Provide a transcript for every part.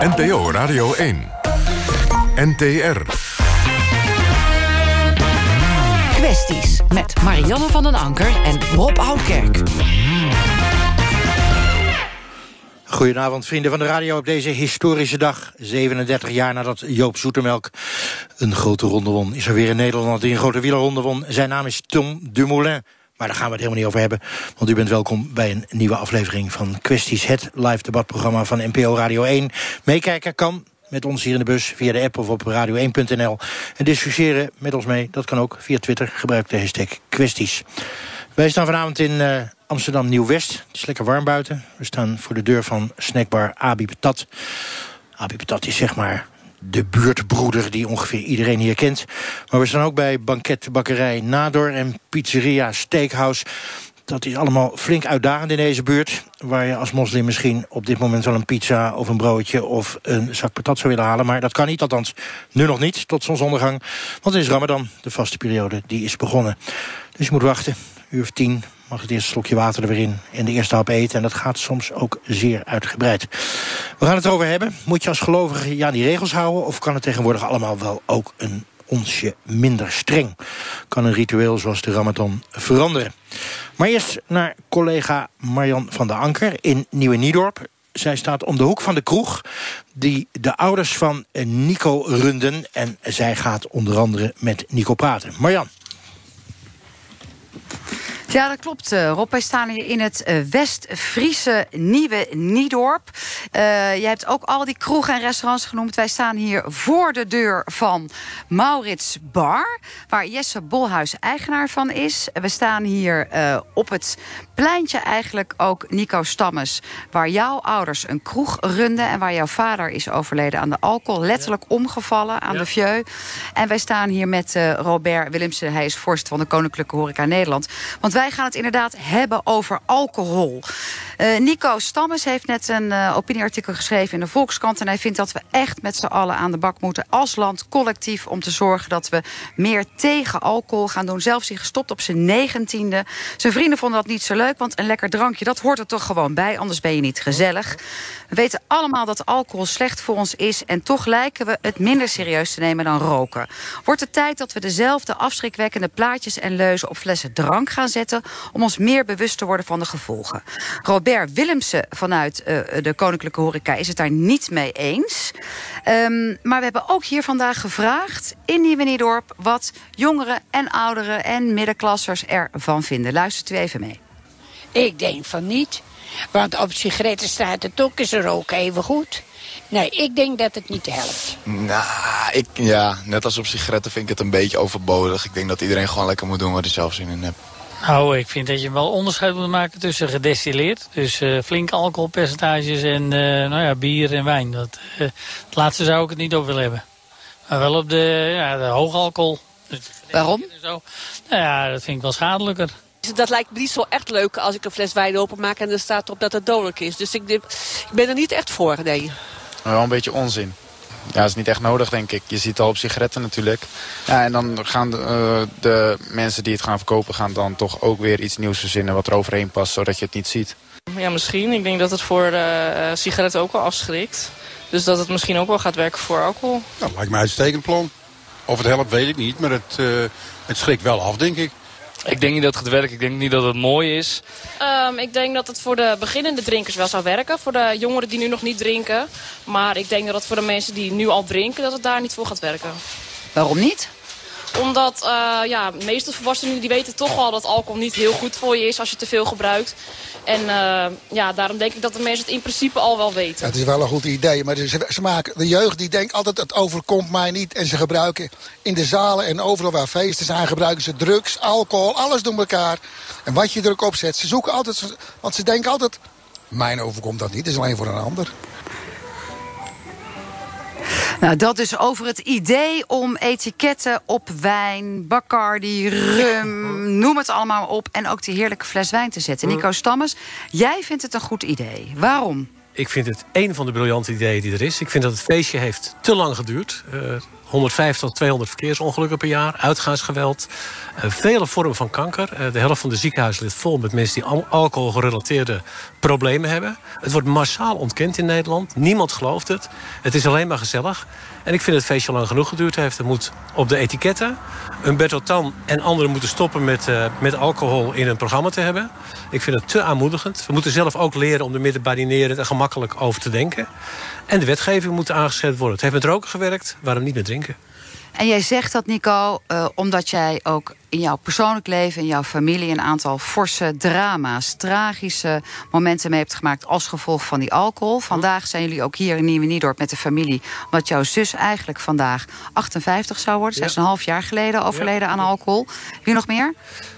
NPO Radio 1. NTR. Kwesties met Marianne van den Anker en Rob Oudkerk. Goedenavond, vrienden van de radio op deze historische dag. 37 jaar nadat Joop Zoetemelk een grote ronde won... is er weer een Nederlander die een grote wielerronde won. Zijn naam is Tom Dumoulin. Maar daar gaan we het helemaal niet over hebben. Want u bent welkom bij een nieuwe aflevering van Kwesties. Het live debatprogramma van NPO Radio 1. Meekijken kan met ons hier in de bus via de app of op radio1.nl. En discussiëren met ons mee, dat kan ook via Twitter. Gebruik de hashtag kwesties. Wij staan vanavond in uh, Amsterdam Nieuw-West. Het is lekker warm buiten. We staan voor de deur van snackbar Abi Patat. Abi Patat is zeg maar de buurtbroeder die ongeveer iedereen hier kent. Maar we staan ook bij banketbakkerij Nador en pizzeria Steakhouse. Dat is allemaal flink uitdagend in deze buurt. Waar je als moslim misschien op dit moment wel een pizza of een broodje of een zak patat zou willen halen. Maar dat kan niet, althans nu nog niet, tot zonsondergang. Want het is Ramadan, de vaste periode, die is begonnen. Dus je moet wachten, uur of tien, mag het eerste slokje water er weer in en de eerste hap eten. En dat gaat soms ook zeer uitgebreid. We gaan het erover hebben. Moet je als gelovige ja, die regels houden... of kan het tegenwoordig allemaal wel ook een onsje minder streng? Kan een ritueel zoals de Ramadan veranderen? Maar eerst naar collega Marjan van der Anker in Nieuwe Niedorp. Zij staat om de hoek van de kroeg die de ouders van Nico runden. En zij gaat onder andere met Nico praten. Marjan. Ja, dat klopt, uh, Rob. Wij staan hier in het uh, West-Friese Nieuwe Niedorp. Uh, jij hebt ook al die kroegen en restaurants genoemd. Wij staan hier voor de deur van Maurits Bar... waar Jesse Bolhuis eigenaar van is. We staan hier op het pleintje eigenlijk ook Nico Stammes... waar jouw ouders een kroeg runden... en waar jouw vader is overleden aan de alcohol. Letterlijk omgevallen aan de vieux. En wij staan hier met Robert Willemsen. Hij is voorzitter van de Koninklijke Horeca Nederland. Want wij gaan het inderdaad hebben over alcohol. Uh, Nico Stammes heeft net een uh, opinieartikel geschreven in de Volkskrant... en hij vindt dat we echt met z'n allen aan de bak moeten als land collectief... om te zorgen dat we meer tegen alcohol gaan doen. Zelfs hij gestopt op zijn negentiende. Zijn vrienden vonden dat niet zo leuk, want een lekker drankje... dat hoort er toch gewoon bij, anders ben je niet gezellig. We weten allemaal dat alcohol slecht voor ons is... en toch lijken we het minder serieus te nemen dan roken. Wordt het tijd dat we dezelfde afschrikwekkende plaatjes en leuzen... op flessen drank gaan zetten om ons meer bewust te worden van de gevolgen. Robert Willemsen vanuit uh, de Koninklijke Horeca is het daar niet mee eens. Um, maar we hebben ook hier vandaag gevraagd in Nieuwe-Niedorp... wat jongeren en ouderen en middenklassers ervan vinden. Luistert u even mee. Ik denk van niet. Want op sigaretten staat het ook is roken even goed. Nee, ik denk dat het niet helpt. Nou, ik, ja, net als op sigaretten vind ik het een beetje overbodig. Ik denk dat iedereen gewoon lekker moet doen waar hij zelf zin in heeft. Nou, ik vind dat je wel onderscheid moet maken tussen gedestilleerd. Dus uh, flink alcoholpercentages en uh, nou ja, bier en wijn. Dat, uh, het laatste zou ik het niet op willen hebben. Maar wel op de, ja, de hoge alcohol. Waarom? Zo. Nou ja, dat vind ik wel schadelijker. Dat lijkt me niet zo echt leuk als ik een fles wijn openmaak en er staat erop dat het dodelijk is. Dus ik, ik ben er niet echt voor, nee. Wel een beetje onzin. Ja, dat is niet echt nodig, denk ik. Je ziet het al op sigaretten natuurlijk. Ja, en dan gaan de, uh, de, mensen die het gaan verkopen... gaan dan toch ook weer iets nieuws verzinnen wat er overheen past... zodat je het niet ziet. Ja, misschien. Ik denk dat het voor uh, sigaretten ook wel afschrikt. Dus dat het misschien ook wel gaat werken voor alcohol. Nou, lijkt mij uitstekend plan. Of het helpt, weet ik niet. Maar het, uh, het schrikt wel af, denk ik. Ik denk niet dat het gaat werken. Ik denk niet dat het mooi is. Um, ik denk dat het voor de beginnende drinkers wel zou werken. Voor de jongeren die nu nog niet drinken. Maar ik denk dat het voor de mensen die nu al drinken... dat het daar niet voor gaat werken. Waarom niet? Omdat uh, ja, de meeste volwassenen die weten toch al dat alcohol niet heel goed voor je is als je te veel gebruikt. En uh, ja, daarom denk ik dat de mensen het in principe al wel weten. Ja, het is wel een goed idee, maar ze, ze, maken, de jeugd die denkt altijd het overkomt mij niet. En ze gebruiken in de zalen en overal waar feesten zijn, gebruiken ze drugs, alcohol, alles door elkaar. En wat je er ook op zet, ze zoeken altijd, want ze denken altijd, mijn overkomt dat niet, het is alleen voor een ander. Nou, dat is over het idee om etiketten op wijn, Bacardi, rum, noem het allemaal op... en ook die heerlijke fles wijn te zetten. Nico Stammes, jij vindt het een goed idee. Waarom? Ik vind het een van de briljante ideeën die er is. Ik vind dat het feestje heeft te lang geduurd. Uh, 150 tot 200 verkeersongelukken per jaar, uitgaansgeweld, uh, vele vormen van kanker. Uh, de helft van de ziekenhuizen ligt vol met mensen die alcoholgerelateerde problemen hebben. Het wordt massaal ontkend in Nederland. Niemand gelooft het. Het is alleen maar gezellig. En ik vind het feestje lang genoeg geduurd heeft. Er moet op de etiketten Umberto Tan en anderen moeten stoppen met, uh, met alcohol in een programma te hebben. Ik vind het te aanmoedigend. We moeten zelf ook leren om er midden badinerend en gemakkelijk over te denken. En de wetgeving moet aangescherpt worden. Het heeft met roken gewerkt, waarom niet met drinken? En jij zegt dat, Nico, uh, omdat jij ook in jouw persoonlijk leven, in jouw familie, een aantal forse drama's, tragische momenten mee hebt gemaakt als gevolg van die alcohol. Vandaag zijn jullie ook hier in Nieuwe Niedorp met de familie, omdat jouw zus eigenlijk vandaag 58 zou worden. Zij is een half jaar geleden overleden aan alcohol. Wie nog meer?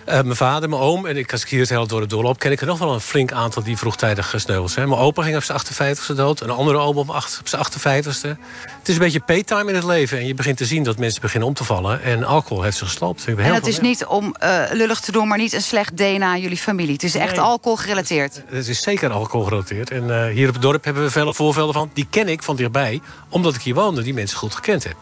Uh, mijn vader, mijn oom en ik, als ik hier het hele door het doorloop... ken ik er nog wel een flink aantal die vroegtijdig gesneuveld zijn. Mijn opa ging op zijn 58ste dood. Een andere oom op, op zijn 58ste. Het is een beetje paytime in het leven. En je begint te zien dat mensen beginnen om te vallen. En alcohol heeft ze gesloopt. En het is niet om uh, lullig te doen, maar niet een slecht DNA aan jullie familie. Het is echt nee. alcohol gerelateerd. Het is zeker alcohol gerelateerd. En uh, hier op het dorp hebben we voorvelden van. Die ken ik van dichtbij, omdat ik hier woonde. Die mensen goed gekend heb.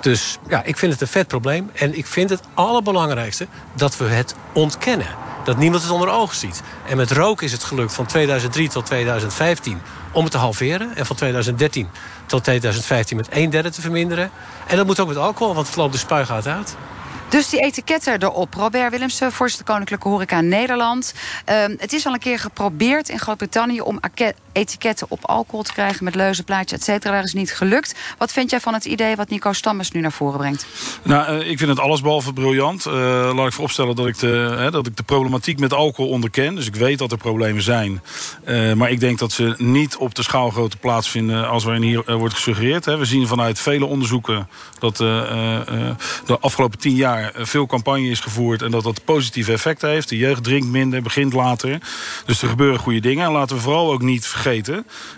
Dus ja, ik vind het een vet probleem. En ik vind het allerbelangrijkste dat we het ontkennen. Dat niemand het onder ogen ziet. En met roken is het gelukt van 2003 tot 2015 om het te halveren. En van 2013 tot 2015 met een derde te verminderen. En dat moet ook met alcohol, want het loopt de spuigaat uit. Dus die etiketten erop. Robert Willemsen, voorzitter Koninklijke Horeca Nederland. Um, het is al een keer geprobeerd in Groot-Brittannië... om etiketten op alcohol te krijgen met leuzenplaatjes, et cetera. Daar is niet gelukt. Wat vind jij van het idee wat Nico Stammers nu naar voren brengt? Nou, uh, ik vind het allesbehalve briljant. Uh, laat ik vooropstellen dat ik, de, hè, dat ik de problematiek met alcohol onderken. Dus ik weet dat er problemen zijn. Uh, maar ik denk dat ze niet op de schaalgrootte plaatsvinden... als waarin hier wordt gesuggereerd. Hè. We zien vanuit vele onderzoeken dat de afgelopen tien jaar veel campagne is gevoerd... en dat dat positieve effecten heeft. De jeugd drinkt minder, begint later. Dus er gebeuren goede dingen. En laten we vooral ook niet vergeten...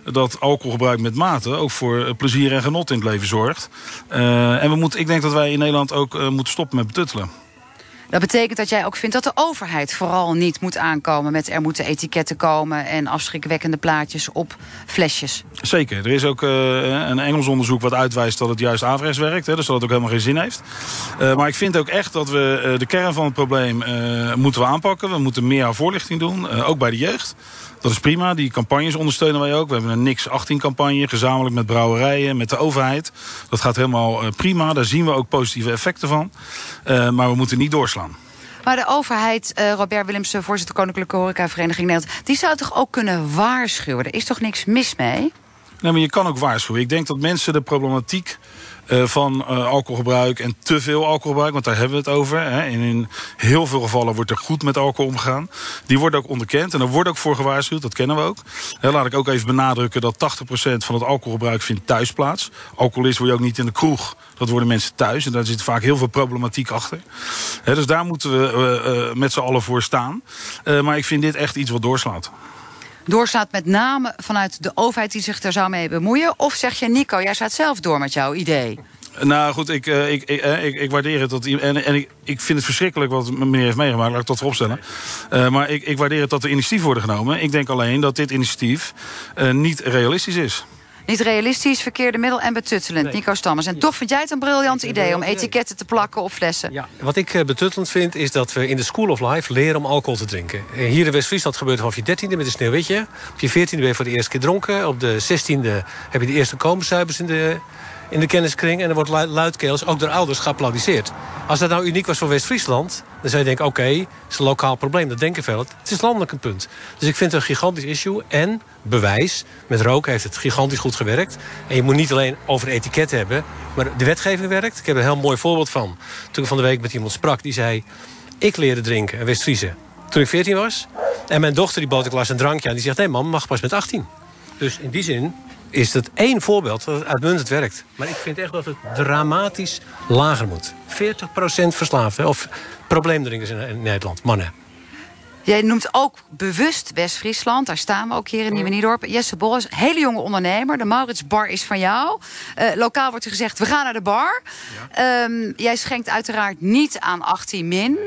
dat alcoholgebruik met mate ook voor plezier en genot in het leven zorgt. Uh, en we moeten, ik denk dat wij in Nederland ook uh, moeten stoppen met betuttelen. Dat betekent dat jij ook vindt dat de overheid vooral niet moet aankomen... met er moeten etiketten komen en afschrikwekkende plaatjes op flesjes. Zeker. Er is ook uh, een Engels onderzoek wat uitwijst dat het juist averechts werkt. Hè, dus dat het ook helemaal geen zin heeft. Uh, maar ik vind ook echt dat we uh, de kern van het probleem moeten we aanpakken. We moeten meer voorlichting doen, ook bij de jeugd. Dat is prima, die campagnes ondersteunen wij ook. We hebben een Nix 18 campagne, gezamenlijk met brouwerijen, met de overheid. Dat gaat helemaal prima, daar zien we ook positieve effecten van. Uh, maar we moeten niet doorslaan. Maar de overheid, uh, Robert Willemsen, voorzitter Koninklijke Horeca-vereniging Nederland... die zou toch ook kunnen waarschuwen? Er is toch niks mis mee? Nee, maar je kan ook waarschuwen. Ik denk dat mensen de problematiek uh, van uh, alcoholgebruik en te veel alcoholgebruik, want daar hebben we het over. Hè. En in heel veel gevallen wordt er goed met alcohol omgegaan. Die worden ook onderkend en er wordt ook voor gewaarschuwd, dat kennen we ook. Laat ik ook even benadrukken dat 80% van het alcoholgebruik vindt thuis plaats. Alcoholist word je ook niet in de kroeg, dat worden mensen thuis. En daar zit vaak heel veel problematiek achter. Dus daar moeten we uh, met z'n allen voor staan. maar ik vind dit echt iets wat doorslaat doorslaat met name vanuit de overheid die zich er zou mee bemoeien? Of zeg je, Nico, jij staat zelf door met jouw idee? Nou goed, ik, uh, ik, ik, ik, ik, waardeer het. Dat, en en ik, ik vind het verschrikkelijk wat meneer heeft meegemaakt. Laat ik dat vooropstellen. Uh, maar ik, ik waardeer het dat er initiatief worden genomen. Ik denk alleen dat dit initiatief niet realistisch is. Niet realistisch, verkeerde middel en betuttelend. Nee. Nico Stammers. En toch vind jij het een briljant idee om etiketten te plakken op flessen. Ja, wat ik uh, betuttelend vind is dat we in de School of Life leren om alcohol te drinken. Hier in West-Friesland gebeurt het vanaf je dertiende met een sneeuwwitje. Op je veertiende ben je voor de eerste keer dronken. Op de zestiende heb je de eerste komensuipers in de, in de kenniskring. En er wordt luidkeels ook door ouders geapplaudiseerd. Als dat nou uniek was voor West-Friesland... dan zou je denken, oké, het is een lokaal probleem. Dat denken veel. Het is landelijk een punt. Dus ik vind het een gigantisch issue. En bewijs, met roken heeft het gigantisch goed gewerkt. En je moet niet alleen over etiket hebben... maar de wetgeving werkt. Ik heb een heel mooi voorbeeld van. Toen ik van de week met iemand sprak, die zei... ik leerde drinken in West-Friese toen ik 14 was. En mijn dochter die bood ik een drankje aan. Die zegt, nee man, mag pas met 18. Dus in die zin is het één voorbeeld dat het uitmuntend werkt. Maar ik vind echt dat het dramatisch lager moet. 40% verslaafden of probleemdrinkers in Nederland, mannen. Jij noemt ook bewust West-Friesland. Daar staan we ook hier in Nieuwe Niedorp. Jesse Bolles, hele jonge ondernemer. De Maurits Bar is van jou. Uh, lokaal wordt er gezegd, we gaan naar de bar. Ja. Um, jij schenkt uiteraard niet aan 18 min.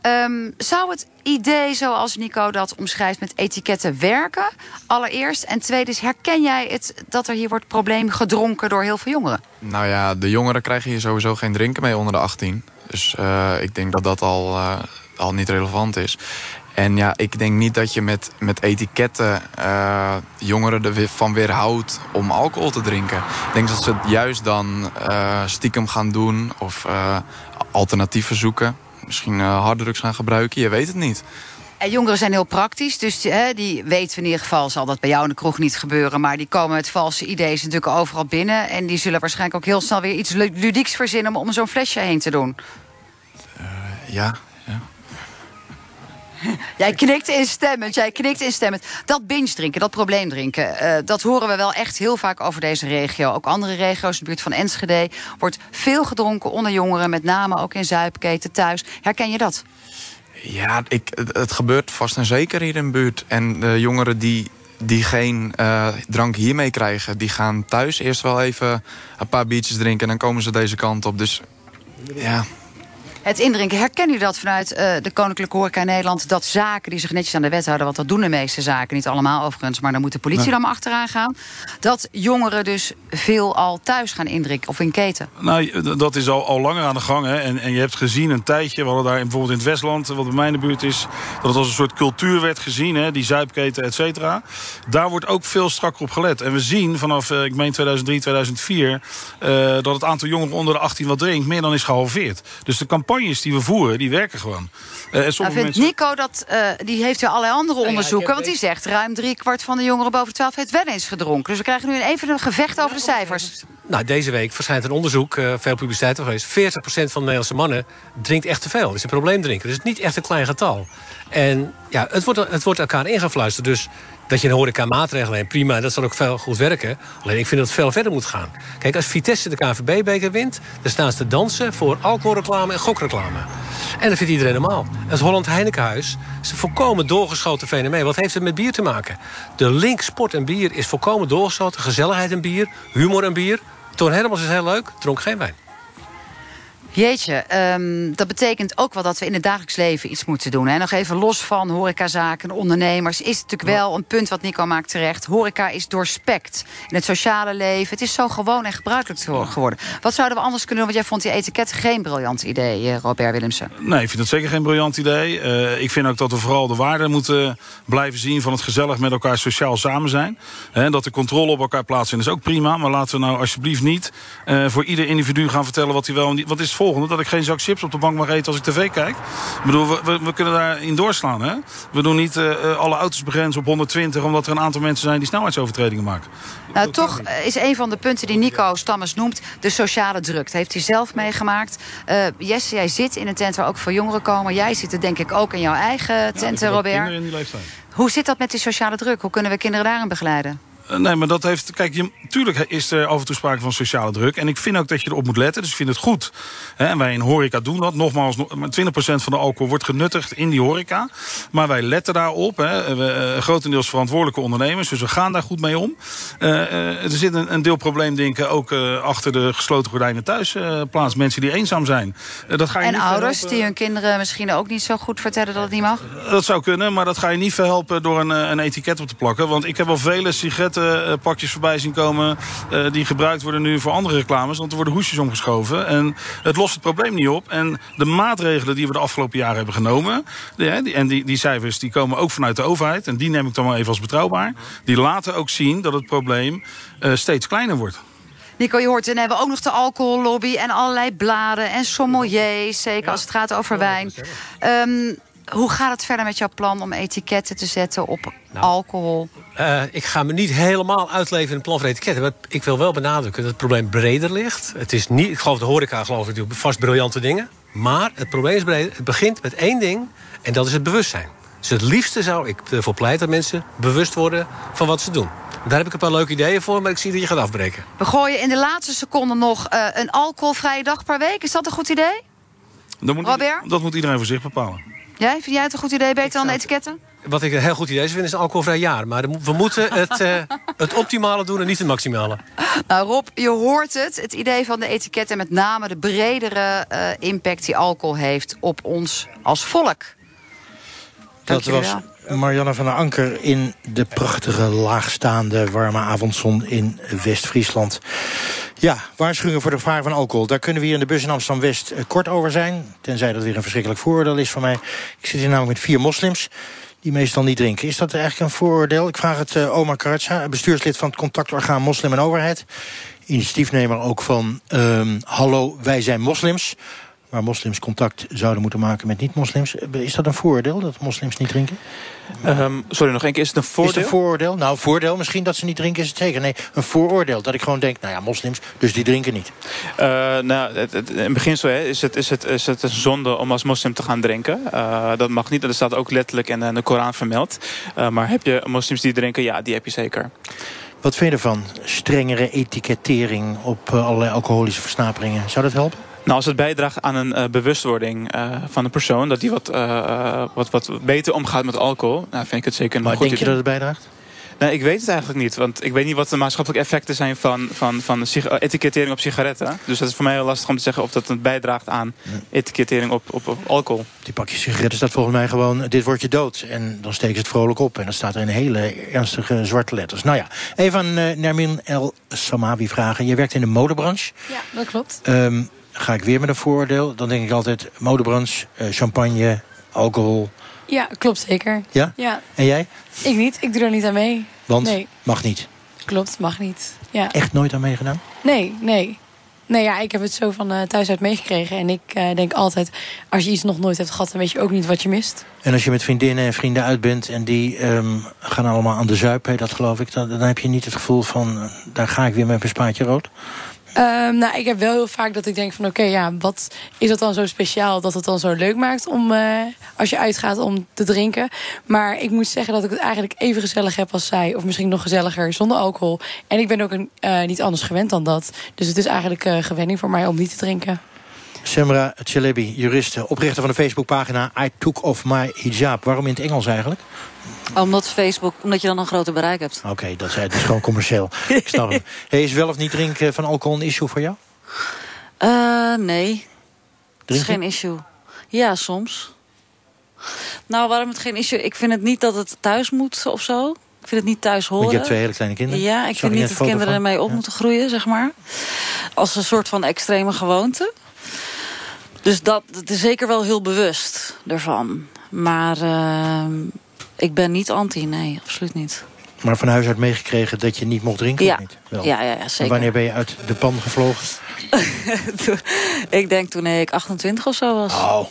Ehm, zou het idee zoals Nico dat omschrijft met etiketten werken? Allereerst. En tweede is, herken jij het dat er hier wordt probleem gedronken door heel veel jongeren? Nou ja, de jongeren krijgen hier sowieso geen drinken mee onder de 18. Dus uh, ik denk dat dat al, uh, al niet relevant is. En ja, ik denk niet dat je met, met etiketten uh, jongeren ervan weerhoudt om alcohol te drinken. Ik denk dat ze het juist dan stiekem gaan doen of alternatieven zoeken. Misschien harddrugs gaan gebruiken, je weet het niet. En jongeren zijn heel praktisch, dus hè, die weten in ieder geval... zal dat bij jou in de kroeg niet gebeuren... maar die komen met valse ideeën natuurlijk overal binnen... en die zullen waarschijnlijk ook heel snel weer iets ludieks verzinnen... om zo'n flesje heen te doen. Uh, ja. Jij knikt instemmend, jij knikt instemmend. Dat binge drinken, dat probleem drinken... Uh, dat horen we wel echt heel vaak over deze regio. Ook andere regio's, de buurt van Enschede... wordt veel gedronken onder jongeren, met name ook in Zuipketen thuis. Herken je dat? Ja, ik, het gebeurt vast en zeker hier in de buurt. En de jongeren die, die geen uh, drank hiermee krijgen... die gaan thuis eerst wel even een paar biertjes drinken... en dan komen ze deze kant op. Dus ja, het indrinken. Herken u dat vanuit uh, de Koninklijke Horeca in Nederland... dat zaken die zich netjes aan de wet houden... want dat doen de meeste zaken, niet allemaal overigens... maar dan moet de politie dan maar achteraan gaan... dat jongeren dus veel al thuis gaan indrinken of in keten? Nou, dat is al, al langer aan de gang. Hè. En, en je hebt gezien een tijdje, we hadden daar bijvoorbeeld in het Westland... wat bij mij in de buurt is, dat het als een soort cultuur werd gezien... Hè, die zuipketen, et cetera. Daar wordt ook veel strakker op gelet. En we zien vanaf, uh, ik meen 2003, 2004... Uh, dat het aantal jongeren onder de 18 wat drinkt... meer dan is gehalveerd. Dus de campagne die we voeren, die werken gewoon. Uh, en nou, vindt mensen... Nico dat, uh, die heeft weer allerlei andere onderzoeken... want die zegt ruim drie kwart van de jongeren boven de 12 heeft wel eens gedronken. Dus we krijgen nu even een gevecht over de cijfers. Nou, deze week verschijnt een onderzoek, uh, veel publiciteit geweest... 40% van de Nederlandse mannen drinkt echt te veel. Dat is een probleem drinken. Dus niet echt een klein getal. En ja, het wordt, het wordt elkaar ingefluisterd. Dus dat je een horeca maatregelen neemt, prima, dat zal ook veel goed werken. Alleen ik vind dat het veel verder moet gaan. Kijk, als Vitesse de KNVB-beker wint... dan staan ze te dansen voor alcoholreclame en gokreclame. En dat vindt iedereen normaal. Het Holland Heinekenhuis is een volkomen doorgeschoten fenomeen. Wat heeft het met bier te maken? De link sport en bier is volkomen doorgeschoten. Gezelligheid en bier, humor en bier. Toon Hermans is heel leuk, dronk geen wijn. Jeetje, um, dat betekent ook wel dat we in het dagelijks leven iets moeten doen. Hè? Nog even los van horecazaken, ondernemers... is het natuurlijk wel een punt wat Nico maakt terecht. Horeca is doorspekt in het sociale leven. Het is zo gewoon en gebruikelijk geworden. Wat zouden we anders kunnen doen? Want jij vond die etiket geen briljant idee, eh, Robert Willemsen. Nee, ik vind het zeker geen briljant idee. Uh, ik vind ook dat we vooral de waarde moeten blijven zien... van het gezellig met elkaar sociaal samen zijn. He, dat de controle op elkaar plaatsvindt is ook prima. Maar laten we nou alsjeblieft niet uh, voor ieder individu gaan vertellen... wat hij wel en niet... Wat is het volgende? Dat ik geen zak chips op de bank mag eten als ik tv kijk. Ik bedoel, we, we, we kunnen daarin doorslaan. Hè? We doen niet uh, alle auto's begrenzen op 120... omdat er een aantal mensen zijn die snelheidsovertredingen maken. Nou, toch is een van de punten die Nico Stammers noemt... de sociale druk. Dat heeft hij zelf meegemaakt. Uh, Jesse, jij zit in een tent waar ook veel jongeren komen. Jij zit er denk ik ook in jouw eigen tent, ja, Robert. In die leeftijd. Hoe zit dat met die sociale druk? Hoe kunnen we kinderen daarin begeleiden? Nee, maar dat heeft... Kijk, je, tuurlijk is er af en toe sprake van sociale druk. En ik vind ook dat je erop moet letten. Dus ik vind het goed. Hè, en wij in horeca doen dat. Nogmaals, 20% van de alcohol wordt genuttigd in die horeca. Maar wij letten daarop. Hè. We, uh, grotendeels verantwoordelijke ondernemers. Dus we gaan daar goed mee om. Uh, uh, er zit een, een deel probleem, denk ik, ook achter de gesloten gordijnen thuis plaats. Mensen die eenzaam zijn. dat ga je en niet ouders verhelpen. die hun kinderen misschien ook niet zo goed vertellen dat het niet mag? Dat zou kunnen, maar dat ga je niet verhelpen door een, een etiket op te plakken. Want ik heb al vele sigaretten pakjes voorbij zien komen... Uh, die gebruikt worden nu voor andere reclames. Want er worden hoesjes omgeschoven. En het lost het probleem niet op. En de maatregelen die we de afgelopen jaren hebben genomen... Die, die, en die, die cijfers die komen ook vanuit de overheid. En die neem ik dan maar even als betrouwbaar. Die laten ook zien dat het probleem uh, steeds kleiner wordt. Nico, je hoort, en dan hebben we ook nog de alcohollobby... en allerlei bladen en sommeliers, zeker ja. als het gaat over wijn. Um, hoe gaat het verder met jouw plan om etiketten te zetten op nou, alcohol? Uh, ik ga me niet helemaal uitleven in een plan voor etiketten. Maar ik wil wel benadrukken dat het probleem breder ligt. Het is niet, ik geloof de horeca geloof ik doet vast briljante dingen. Maar het probleem is breder. Het begint met één ding en dat is het bewustzijn. Dus het liefste zou ik ervoor pleiten dat mensen bewust worden van wat ze doen. Daar heb ik een paar leuke ideeën voor, maar ik zie dat je gaat afbreken. We gooien in de laatste seconde nog uh, een alcoholvrije dag per week. Is dat een goed idee? Dat moet, Robert? dat moet iedereen voor zich bepalen. Jij? Vind jij het een goed idee, beter dan etiketten? Wat ik een heel goed idee vind, is een alcoholvrij jaar. Maar we moeten het, uh, het optimale doen en niet het maximale. Nou Rob, je hoort het. Het idee van de etiket en met name de bredere uh, impact die alcohol heeft op ons als volk. Dat was Marianne van der Anker in de prachtige laagstaande warme avondzon in West-Friesland. Ja, waarschuwingen voor de gevaar van alcohol. Daar kunnen we hier in de bus in Amsterdam-West kort over zijn. Tenzij dat weer een verschrikkelijk vooroordeel is van mij. Ik zit hier namelijk met vier moslims die meestal niet drinken. Is dat eigenlijk een vooroordeel? Ik vraag het uh, Omar Karatsa, bestuurslid van het contactorgaan Moslim en Overheid. Initiatiefnemer ook van um, Hallo, wij zijn moslims. Waar moslims contact zouden moeten maken met niet-moslims. Is dat een vooroordeel, dat moslims niet drinken? Um, sorry, nog één keer. Is het een voordeel? Is het een vooroordeel? Nou, voordeel misschien dat ze niet drinken is het zeker. Nee, een vooroordeel. Dat ik gewoon denk, nou ja, moslims, dus die drinken niet. Uh, nou, het, het, in beginsel hè, is, het, is, het, is het een zonde om als moslim te gaan drinken. Uh, dat mag niet. Dat staat ook letterlijk in de Koran vermeld. Uh, maar heb je moslims die drinken? Ja, die heb je zeker. Wat vind je ervan? Strengere etikettering op allerlei alcoholische versnaperingen. Zou dat helpen? Nou, als het bijdraagt aan een uh, bewustwording uh, van de persoon... dat die wat, uh, wat, wat beter omgaat met alcohol... Nou, vind ik het zeker een maar goed denk je idee. dat het bijdraagt? Nee, ik weet het eigenlijk niet. Want ik weet niet wat de maatschappelijke effecten zijn van, van, van etikettering op sigaretten. Dus dat is voor mij heel lastig om te zeggen of dat het bijdraagt aan etikettering op, op, op alcohol. Die pakjes sigaretten staat volgens mij gewoon, dit wordt je dood. En dan steken ze het vrolijk op. En dat staat er in hele ernstige zwarte letters. Nou ja, even aan uh, Nermin El Samawi vragen. Je werkt in de modebranche. Ja, dat klopt. Um, ga ik weer met een vooroordeel. Dan denk ik altijd modebranche, uh, champagne, alcohol. Ja, klopt zeker. Ja? ja? En jij? Ik niet. Ik doe er niet aan mee. Want? Nee. Mag niet? Klopt, mag niet. Ja. Echt nooit aan meegedaan? Nee, nee. Nee, ja, ik heb het zo van uh, thuis uit meegekregen. En ik uh, denk altijd, als je iets nog nooit hebt gehad... dan weet je ook niet wat je mist. En als je met vriendinnen en vrienden uit bent... en die um, gaan allemaal aan de zuip, dat geloof ik... Dan, dan heb je niet het gevoel van, daar ga ik weer met mijn spaatje rood? Um, nou, ik heb wel heel vaak dat ik denk van... oké, ja, wat is dat dan zo speciaal dat het dan zo leuk maakt... om uh, als je uitgaat om te drinken. Maar ik moet zeggen dat ik het eigenlijk even gezellig heb als zij... of misschien nog gezelliger zonder alcohol. En ik ben ook een, uh, niet anders gewend dan dat. Dus het is eigenlijk uh, gewenning voor mij om niet te drinken. Semra Chelebi, juriste, oprichter van de Facebookpagina... I took off my hijab. Waarom in het Engels eigenlijk? Omdat Facebook, omdat je dan een groter bereik hebt. Oké, okay, dat is het is gewoon commercieel. Ik snap hem. Hey, is wel of niet drinken van alcohol een issue voor jou? Uh, nee. Het is geen issue. Ja, soms. Nou, waarom het geen issue? Ik vind het niet dat het thuis moet of zo. Ik vind het niet thuis horen. Want je hebt twee hele kleine kinderen. Ja, ik vind niet dat kinderen ermee op ja. moeten groeien, zeg maar. Als een soort van extreme gewoonte. Dus dat, dat is zeker wel heel bewust ervan. Maar uh, ik ben niet anti, nee, absoluut niet. Maar van huis uit meegekregen dat je niet mocht drinken? Ja, niet? Wel. Ja, ja, ja, zeker. En wanneer ben je uit de pan gevlogen? ik denk toen ik 28 of zo was. Oh.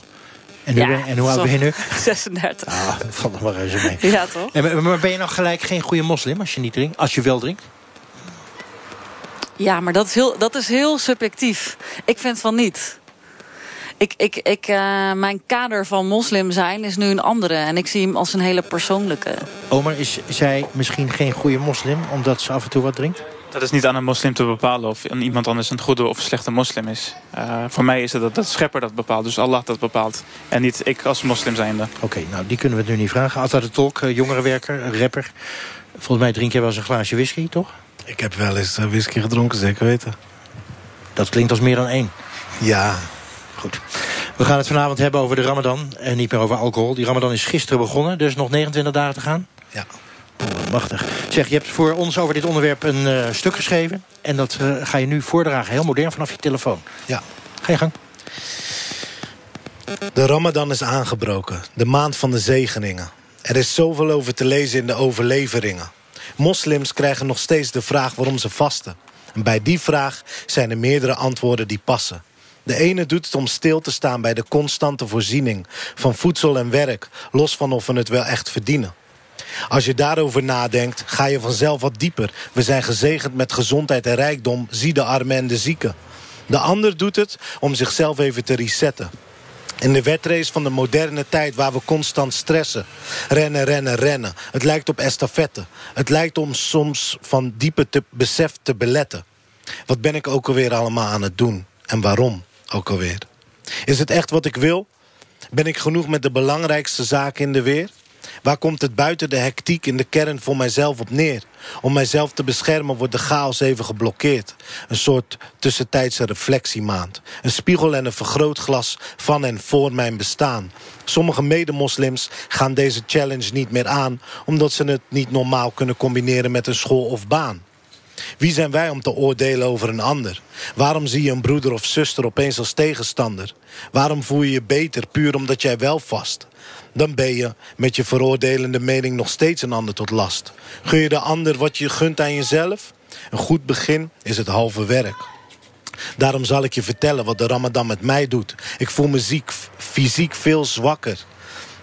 En, nu ja, ben, en hoe oud ben je nu? 36. Ah, dat valt nog wel reuze mee. Ja, toch? En, maar ben je nou gelijk geen goede moslim als je niet drinkt? Als je wel drinkt? Ja, maar dat is heel, dat is heel subjectief. Ik vind van niet. Ik, ik, ik, uh, mijn kader van moslim zijn is nu een andere. En ik zie hem als een hele persoonlijke. Omer, is zij misschien geen goede moslim omdat ze af en toe wat drinkt? Dat is niet aan een moslim te bepalen of iemand anders een goede of slechte moslim is. Uh, voor mij is het dat, dat schepper dat bepaalt. Dus Allah dat bepaalt. En niet ik als moslim zijnde. Oké, okay, nou die kunnen we het nu niet vragen. Altijd de Tolk, uh, jongerenwerker, rapper. Volgens mij drink jij wel eens een glaasje whisky, toch? Ik heb wel eens whisky gedronken, zeker weten. Dat klinkt als meer dan één. Ja, Goed. We gaan het vanavond hebben over de Ramadan en niet meer over alcohol. Die Ramadan is gisteren begonnen, dus nog 29 dagen te gaan. Ja. Machtig. Zeg, je hebt voor ons over dit onderwerp een uh, stuk geschreven. En dat uh, ga je nu voordragen, heel modern, vanaf je telefoon. Ja. Ga je gang. De Ramadan is aangebroken, de maand van de zegeningen. Er is zoveel over te lezen in de overleveringen. Moslims krijgen nog steeds de vraag waarom ze vasten. En bij die vraag zijn er meerdere antwoorden die passen. De ene doet het om stil te staan bij de constante voorziening van voedsel en werk, los van of we het wel echt verdienen. Als je daarover nadenkt, ga je vanzelf wat dieper. We zijn gezegend met gezondheid en rijkdom, zie de armen en de zieken. De ander doet het om zichzelf even te resetten. In de wetrace van de moderne tijd waar we constant stressen. Rennen, rennen, rennen. Het lijkt op estafette. Het lijkt om soms van diepe te besef te beletten. Wat ben ik ook alweer allemaal aan het doen? En waarom ook alweer? Is het echt wat ik wil? Ben ik genoeg met de belangrijkste zaken in de weer? Waar komt het buiten de hectiek in de kern voor mijzelf op neer? Om mijzelf te beschermen wordt de chaos even geblokkeerd. Een soort tussentijdse reflectiemaand. Een spiegel en een vergrootglas van en voor mijn bestaan. Sommige medemoslims gaan deze challenge niet meer aan... omdat ze het niet normaal kunnen combineren met een school of baan. Wie zijn wij om te oordelen over een ander? Waarom zie je een broeder of zuster opeens als tegenstander? Waarom voel je je beter puur omdat jij wel vast? Dan ben je met je veroordelende mening nog steeds een ander tot last. Gun je de ander wat je gunt aan jezelf? Een goed begin is het halve werk. Daarom zal ik je vertellen wat de ramadan met mij doet. Ik voel me ziek, fysiek veel zwakker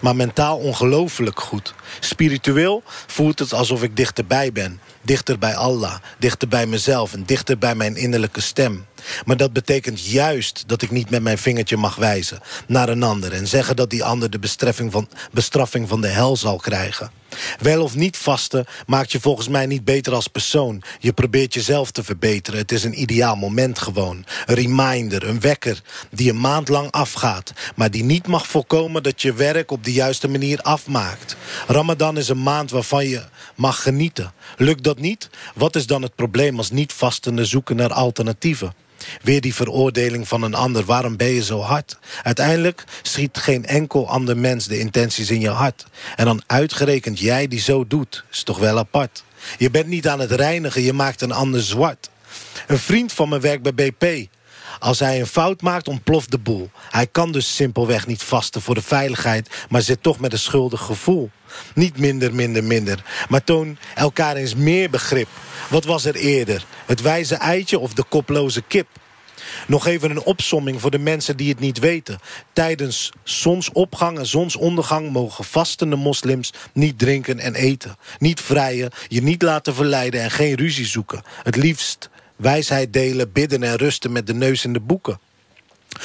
maar mentaal ongelooflijk goed. Spiritueel voelt het alsof ik dichterbij ben. Dichter bij Allah, dichter bij mezelf en dichter bij mijn innerlijke stem. Maar dat betekent juist dat ik niet met mijn vingertje mag wijzen naar een ander... en zeggen dat die ander de bestraffing van, bestraffing van de hel zal krijgen. Wel of niet vasten maakt je volgens mij niet beter als persoon. Je probeert jezelf te verbeteren. Het is een ideaal moment gewoon. Een reminder, een wekker die een maand lang afgaat... maar die niet mag voorkomen dat je werk op de juiste manier afmaakt. Ramadan is een maand waarvan je mag genieten. Lukt dat niet? Wat is dan het probleem als niet-vastende zoeken naar alternatieven? Weer die veroordeling van een ander. Waarom ben je zo hard? Uiteindelijk schiet geen enkel ander mens de intenties in je hart. En dan uitgerekend jij die zo doet. Is toch wel apart. Je bent niet aan het reinigen, je maakt een ander zwart. Een vriend van me werkt bij BP. Als hij een fout maakt, ontploft de boel. Hij kan dus simpelweg niet vasten voor de veiligheid... maar zit toch met een schuldig gevoel. Niet minder, minder, minder. Maar toon elkaar eens meer begrip. Wat was er eerder? Het wijze eitje of de koploze kip? Nog even een opsomming voor de mensen die het niet weten. Tijdens zonsopgang en zonsondergang mogen vastende moslims niet drinken en eten. Niet vrijen, je niet laten verleiden en geen ruzie zoeken. Het liefst wijsheid delen, bidden en rusten met de neus in de boeken.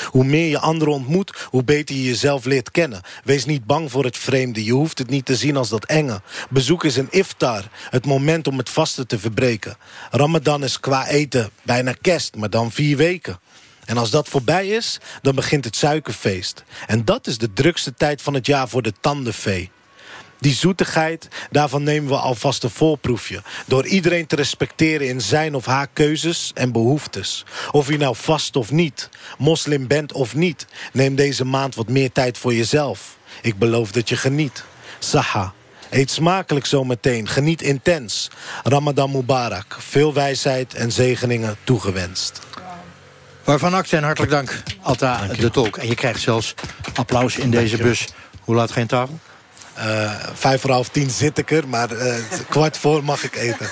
Hoe meer je anderen ontmoet, hoe beter je jezelf leert kennen. Wees niet bang voor het vreemde, je hoeft het niet te zien als dat enge. Bezoek is een iftar, het moment om het vasten te verbreken. Ramadan is qua eten bijna kerst, maar dan vier weken. En als dat voorbij is, dan begint het suikerfeest. En dat is de drukste tijd van het jaar voor de tandenvee. Die zoetigheid, daarvan nemen we alvast een voorproefje. Door iedereen te respecteren in zijn of haar keuzes en behoeftes. Of je nou vast of niet, moslim bent of niet. Neem deze maand wat meer tijd voor jezelf. Ik beloof dat je geniet. Saha. Eet smakelijk zometeen. Geniet intens. Ramadan Mubarak. Veel wijsheid en zegeningen toegewenst. Waarvan acte en hartelijk dank, Alta de Tolk. En je krijgt zelfs applaus in deze bus. Hoe laat geen tafel? Uh, vijf voor half tien zit ik er, maar uh, kwart voor mag ik eten.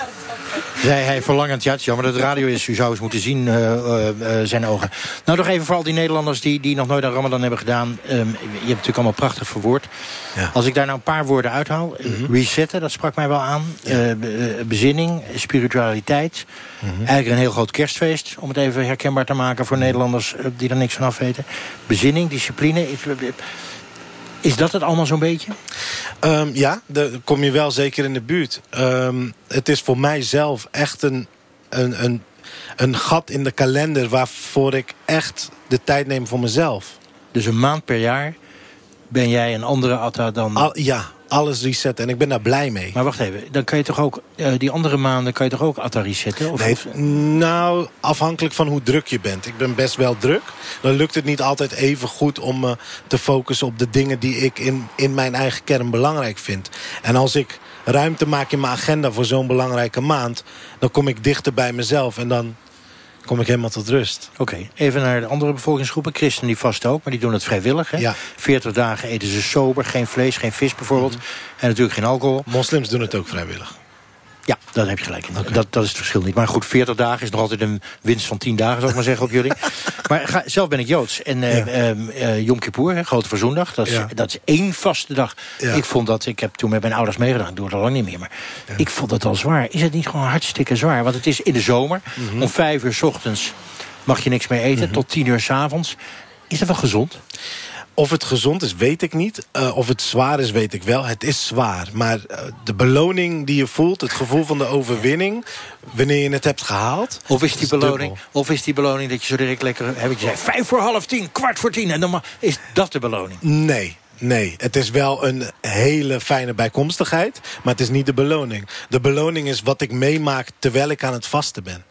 Zei hij verlangend, ja, jammer dat het radio is. U zou eens moeten zien, uh, zijn ogen. Nou, nog even voor al die Nederlanders die, die nog nooit aan Ramadan hebben gedaan. Um, je hebt natuurlijk allemaal prachtig verwoord. Ja. Als ik daar nou een paar woorden uithaal. Mm -hmm. Resetten, dat sprak mij wel aan. Ja. bezinning, spiritualiteit. Mm -hmm. Eigenlijk een heel groot kerstfeest. Om het even herkenbaar te maken voor Nederlanders die er niks van af weten. Bezinning, discipline. Is dat het allemaal zo'n beetje? Um, ja, daar kom je wel zeker in de buurt. Um, het is voor mijzelf echt een, een, een, een gat in de kalender... waarvoor ik echt de tijd neem voor mezelf. Dus een maand per jaar ben jij een andere Atta dan... Al, ja, alles resetten. En ik ben daar blij mee. Maar wacht even, dan kan je toch ook... Uh, die andere maanden kan je toch ook Atta resetten? Of nee, nou, afhankelijk van hoe druk je bent. Ik ben best wel druk. Dan lukt het niet altijd even goed om me te focussen op de dingen... die ik in, in mijn eigen kern belangrijk vind. En als ik ruimte maak in mijn agenda voor zo'n belangrijke maand... dan kom ik dichter bij mezelf en dan kom ik helemaal tot rust. Oké, okay. even naar de andere bevolkingsgroepen. Christen die vast ook, maar die doen het vrijwillig. Hè? Ja. 40 dagen eten ze sober, geen vlees, geen vis bijvoorbeeld. Mm -hmm. En natuurlijk geen alcohol. Moslims doen het ook vrijwillig. Ja, dat heb je gelijk. Okay. Dat, dat is het verschil niet. Maar goed, 40 dagen is nog altijd een winst van 10 dagen, zou ik maar zeggen, op jullie. Maar ga, zelf ben ik Joods. En uh, ja. uh, Yom Kippur, hè, Grote Verzoendag, dat is, ja. dat is één vaste dag. Ja. Ik vond dat, ik heb toen met mijn ouders meegedaan, ik doe het al lang niet meer. Maar ik vond het al zwaar. Is het niet gewoon hartstikke zwaar? Want het is in de zomer, mm -hmm. om 5 uur s ochtends mag je niks meer eten, mm -hmm. tot 10 uur s avonds. Is dat wel gezond? Of het gezond is, weet ik niet. Uh, of het zwaar is, weet ik wel. Het is zwaar. Maar uh, de beloning die je voelt, het gevoel van de overwinning... wanneer je het hebt gehaald... Of is die, is beloning, of is die beloning dat je zo direct lekker... heb ik gezegd, vijf voor half tien, kwart voor tien... en dan is dat de beloning? Nee. Nee, het is wel een hele fijne bijkomstigheid, maar het is niet de beloning. De beloning is wat ik meemaak terwijl ik aan het vasten ben.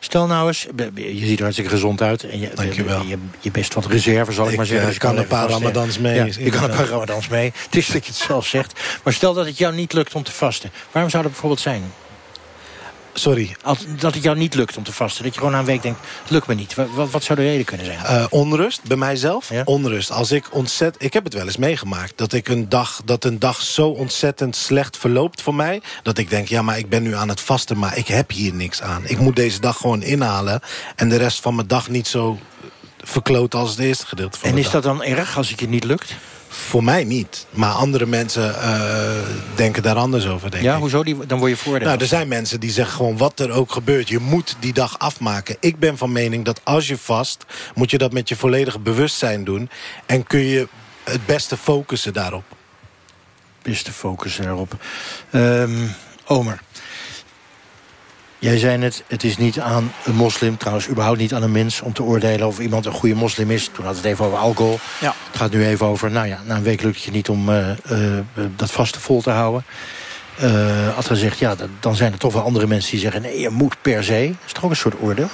Stel nou eens, je ziet er hartstikke gezond uit. En je, Dankjewel. Je, je best wat reserve, zal ik, Ik, maar zeggen. eh, je kan een paar ramadans mee, Ja, je kan een paar ramadans mee. Het is dat je het zelf zegt. Maar stel dat het jou niet lukt om te vasten. Waarom zou dat bijvoorbeeld zijn? Sorry. Als, dat het jou niet lukt om te vasten. Dat je gewoon na een week denkt, het lukt me niet. Wat, wat, zou de reden kunnen zijn? Eh, onrust bij mijzelf. Onrust. Als ik ontzettend. Ik heb het wel eens meegemaakt. Dat ik een dag. Dat een dag zo ontzettend slecht verloopt voor mij. Dat ik denk, ja, maar ik ben nu aan het vasten. Maar ik heb hier niks aan. Ik moet deze dag gewoon inhalen. En de rest van mijn dag niet zo verkloten als het eerste gedeelte van en is dag. dat dan erg als het je niet lukt? Voor mij niet. Maar andere mensen eh, denken daar anders over, denk Ja, ik. hoezo? Die, dan word je voordeel. Nou, er zijn mensen die zeggen gewoon wat er ook gebeurt. Je moet die dag afmaken. Ik ben van mening dat als je vast, moet je dat met je volledige bewustzijn doen. En kun je het beste focussen daarop. Beste focussen daarop. Ehm, Omer. Jij zei net, het is niet aan een moslim, trouwens überhaupt niet aan een mens... om te oordelen of iemand een goede moslim is. Toen had het even over alcohol. Ja. Het gaat nu even over, nou ja, na een week lukt het je niet om eh, eh, dat vaste vol te houden. Eh had gezegd, ja, dan zijn er toch wel andere mensen die zeggen... nee, je moet per se. Dat is toch ook een soort oordeel?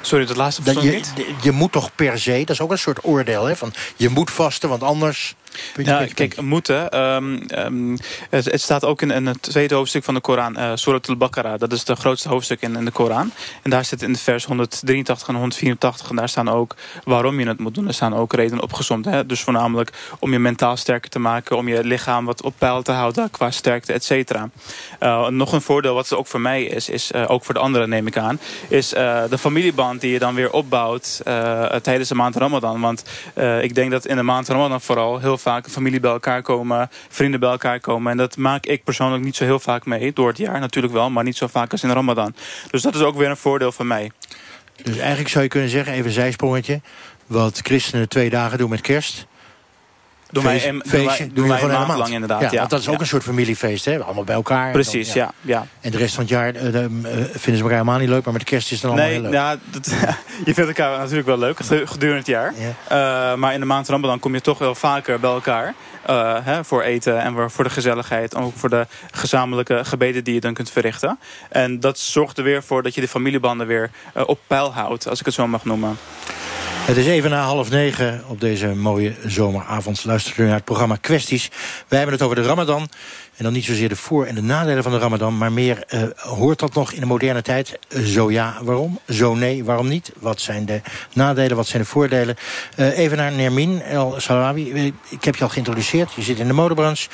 Sorry, dat laatste Dat je, niet. je moet toch per se, dat is ook een soort oordeel, hè? Van, je moet vasten, want anders... Puntje, kijk, moeten. ehm, ehm, het, het staat ook in, in het tweede hoofdstuk van de Koran, eh Surat al-Baqarah. Dat is het grootste hoofdstuk in, in de Koran. En daar zit in de vers 183 en 184. En daar staan ook waarom je het moet doen. Er staan ook redenen opgezomd. Hè? Dus voornamelijk om je mentaal sterker te maken. Om je lichaam wat op peil te houden qua sterkte, et cetera. Eh, nog een voordeel wat ook voor mij is, is eh, ook voor de anderen neem ik aan. Is de familieband die je dan weer opbouwt tijdens de maand Ramadan. Want ik denk dat in de maand Ramadan vooral heel vaak familie bij elkaar komen, vrienden bij elkaar komen. En dat maak ik persoonlijk niet zo heel vaak mee. Door het jaar natuurlijk wel, maar niet zo vaak als in Ramadan. Dus dat is ook weer een voordeel van mij. Dus eigenlijk zou je kunnen zeggen, even een zijsprongetje... wat christenen twee dagen doen met kerst... Doen wij een- feestje, doen wij een maand maand lang inderdaad, ja. want dat is ook Ja. een soort familiefeest, hè? Allemaal bij elkaar. Precies, dan- ja. ja. En de rest van het jaar eh, de- eh, vinden ze elkaar helemaal niet leuk... maar met de kerst is het dan allemaal Nee, heel leuk. ja, dat, je vindt elkaar natuurlijk wel leuk gedurende het jaar. Eh, maar in de maand Ramadan kom je toch wel vaker bij elkaar. hè, voor eten en voor- de gezelligheid. En ook voor de gezamenlijke gebeden die je dan kunt verrichten. En dat zorgt er weer voor dat je de familiebanden weer op peil houdt. Als ik het zo mag noemen. Het is even na half negen op deze mooie zomeravond. Luistert u naar het programma Kwesties. Wij hebben het over de Ramadan. En dan niet zozeer de voor- en de nadelen van de Ramadan... maar meer, eh, hoort dat nog in de moderne tijd? Eh, zo ja, waarom? Zo nee, waarom niet? Wat zijn de nadelen, wat zijn de voordelen? Eh, even naar Nermin El Salawi. Ik heb je al geïntroduceerd. Je zit in de modebranche.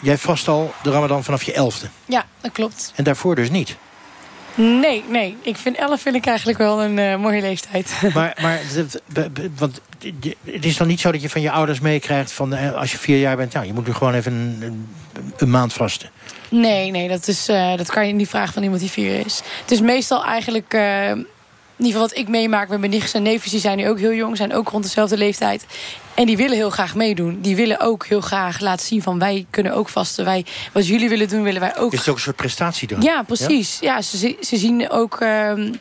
Jij vast al de Ramadan vanaf je elfde. Ja, dat klopt. En daarvoor dus niet. Nee, nee. Ik vind 11 vind ik eigenlijk wel een eh, mooie leeftijd. Maar, maar want het is dan niet zo dat je van je ouders meekrijgt... van eh, als je vier jaar bent, nou, je moet nu gewoon even een, een, een maand vasten. Nee, nee, dat, is, eh, dat kan je niet vragen van iemand die vier is. Het is meestal eigenlijk... in ieder geval wat ik meemaak met mijn nichtjes en neefjes... die zijn nu ook heel jong, zijn ook rond dezelfde leeftijd. En die willen heel graag meedoen. Die willen ook heel graag laten zien van... wij kunnen ook vasten. Wij, wat jullie willen doen, willen wij ook. Is het ook een soort prestatie Ja, precies. Ja, ze, ze zien ook ehm,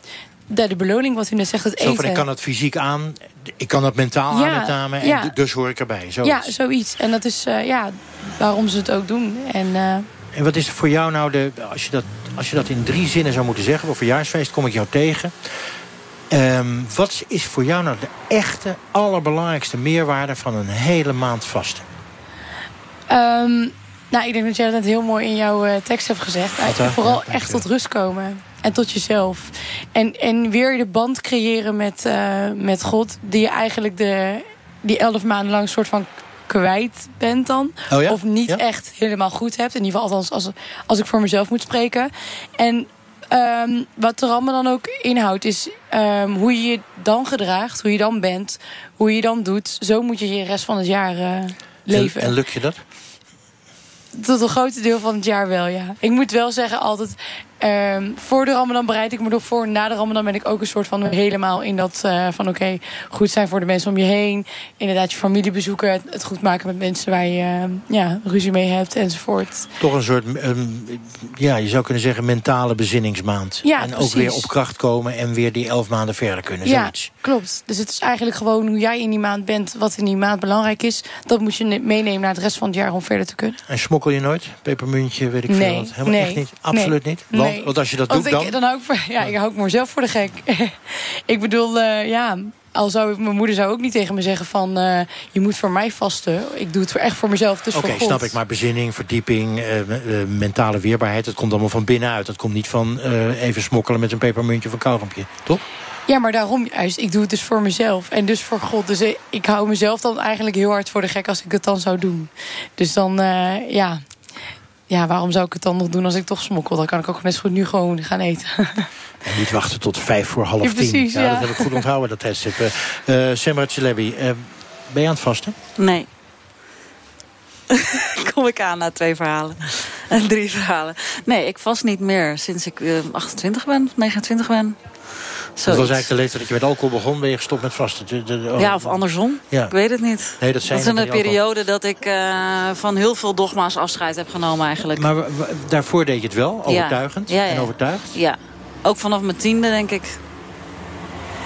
de, beloning, wat u net zegt, het Zo van, ik kan het fysiek aan, ik kan het mentaal Ja, aan met name... en ja. dus hoor ik erbij. Ja, zoiets. En dat is eh, ja, waarom ze het ook doen. En... eh, En wat is voor jou nou de... Als je, dat, als je dat in drie zinnen zou moeten zeggen... op verjaarsfeest kom ik jou tegen... Ehm, wat is voor jou nou de echte, allerbelangrijkste meerwaarde... van een hele maand vasten? Ehm, nou, ik denk dat jij dat net heel mooi in jouw eh, tekst hebt gezegd. Vooral Ja, echt tot rust komen. En tot jezelf. En, en weer de band creëren met, eh, met God. Die je eigenlijk de, die elf maanden lang soort van kwijt bent dan. Oh ja? Of niet Ja? echt helemaal goed hebt. In ieder geval althans als, als ik voor mezelf moet spreken. En ehm, wat de Ramadan dan ook inhoudt is ehm, hoe je je dan gedraagt. Hoe je dan bent. Hoe je dan doet. Zo moet je je rest van het jaar eh, leven. En, en lukt je dat? Tot een groot deel van het jaar wel, ja. Ik moet wel zeggen altijd... Ehm, voor de Ramadan bereid ik me nog voor. Na de Ramadan ben ik ook een soort van helemaal in dat eh, van oké, goed zijn voor de mensen om je heen. Inderdaad, je familie bezoeken. Het, het goed maken met mensen waar je eh, ja, ruzie mee hebt enzovoort. Toch een soort, ehm, ja, je zou kunnen zeggen, mentale bezinningsmaand. Ja, en ook precies. weer op kracht komen en weer die elf maanden verder kunnen. Ja, Zoiets. klopt. Dus het is eigenlijk gewoon hoe jij in die maand bent, wat in die maand belangrijk is. Dat moet je ne- meenemen naar het rest van het jaar om verder te kunnen. En smokkel je nooit? Pepermuntje, weet ik Nee, veel wat. Helemaal nee, echt niet? Absoluut nee, niet? Want, want als je dat Want doet ik, dan... dan hou ik, voor, ja, ik hou ik mezelf voor de gek. ik bedoel, eh, ja, al zou ik, mijn moeder zou ook niet tegen me zeggen van... eh, je moet voor mij vasten. Ik doe het voor, echt voor mezelf, dus Oké, snap ik. Maar bezinning, verdieping, eh, mentale weerbaarheid... dat komt allemaal van binnenuit. Dat komt niet van even smokkelen met een pepermuntje of een kauwgompje. Toch? Ja, maar daarom juist. Ik doe het dus voor mezelf en dus voor God. Dus ik, ik hou mezelf dan eigenlijk heel hard voor de gek als ik het dan zou doen. Dus dan, ja... Ja, waarom zou ik het dan nog doen als ik toch smokkel? Dan kan ik ook net zo goed nu gewoon gaan eten. En niet wachten tot vijf voor half Ja, tien. precies, ja. Dat heb ik goed onthouden, dat tijdstip. Eh uh, Semra Celebi, eh, ben je aan het vasten? Nee. Kom ik aan na twee verhalen. En drie verhalen. Nee, ik vast niet meer sinds ik eh, 28 ben, 29 ben. Dat was eigenlijk de leeftijd dat je met alcohol begon. Ben je gestopt met vasten? De, de, de- oh. Ja, of andersom. Ja. Ik weet het niet. Nee, dat zijn is een alcohol. periode dat ik eh, van heel veel dogma's afscheid heb genomen eigenlijk. Maar daarvoor deed je het wel, overtuigend Ja, ja, en overtuigd. Ja, ook vanaf mijn tiende denk ik.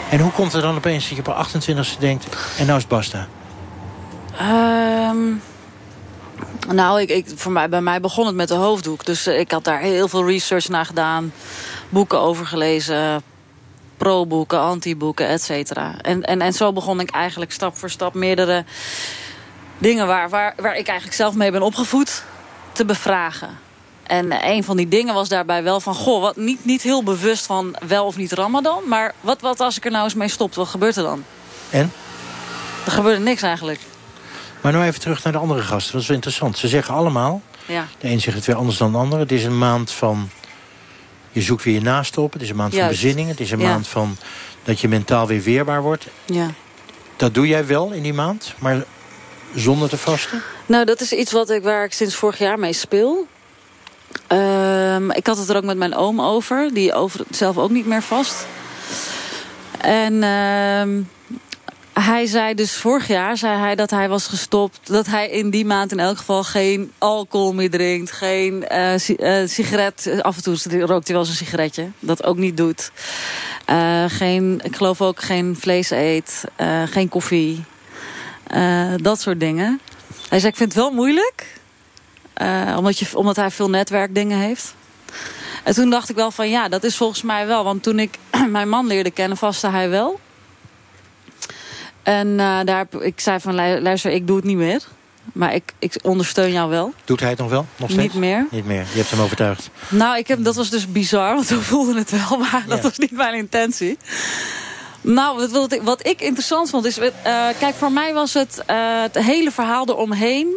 En hoe komt het dan opeens dat je op 28e denkt... en nou is het basta? Ehm, nou, ik, ik, voor mij, bij mij begon het met de hoofddoek. Dus eh, ik had daar heel veel research naar gedaan. Boeken over gelezen. Pro-boeken, anti-boeken, et cetera. En, en, en zo begon ik eigenlijk stap voor stap meerdere dingen... Waar, waar, waar ik eigenlijk zelf mee ben opgevoed, te bevragen. En een van die dingen was daarbij wel van... goh, wat, niet, niet heel bewust van wel of niet Ramadan... maar wat, wat als ik er nou eens mee stop, wat gebeurt er dan? En? Er gebeurde niks eigenlijk. Maar nou even terug naar de andere gasten. Dat is wel interessant. Ze zeggen allemaal... Ja. De een zegt het weer anders dan de ander. Het is een maand van... Je zoekt weer je naasten op. Het is een maand van bezinning. Het is een Ja. maand van... dat je mentaal weer weerbaar wordt. Ja. Dat doe jij wel in die maand. Maar zonder te vasten? Nou, dat is iets wat ik, waar ik sinds vorig jaar mee speel. Ehm, ik had het er ook met mijn oom over. Die over, zelf ook niet meer vast. En ehm, hij zei dus vorig jaar zei hij dat hij was gestopt. Dat hij in die maand in elk geval geen alcohol meer drinkt. Geen eh, eh, sigaret. Af en toe rookt hij wel eens een sigaretje. Dat ook niet doet. Eh, geen, ik geloof ook geen vlees eet. geen koffie. Dat soort dingen. Hij zei, ik vind het wel moeilijk. omdat, je, omdat hij veel netwerkdingen heeft. En toen dacht ik wel van ja, dat is volgens mij wel. Want toen ik mijn man leerde kennen, vastte hij wel. En eh, daar, ik zei van "Lu- luister, ik doe het niet meer. Maar ik, ik ondersteun jou wel. Doet hij het nog wel? Nog steeds? Niet meer. Niet meer. Je hebt hem overtuigd. Nou, ik heb, dat was dus bizar, want we voelden het wel, maar dat was niet mijn intentie. Nou, wat, wat, ik, wat ik interessant vond is... eh, kijk, voor mij was het, eh, het hele verhaal eromheen...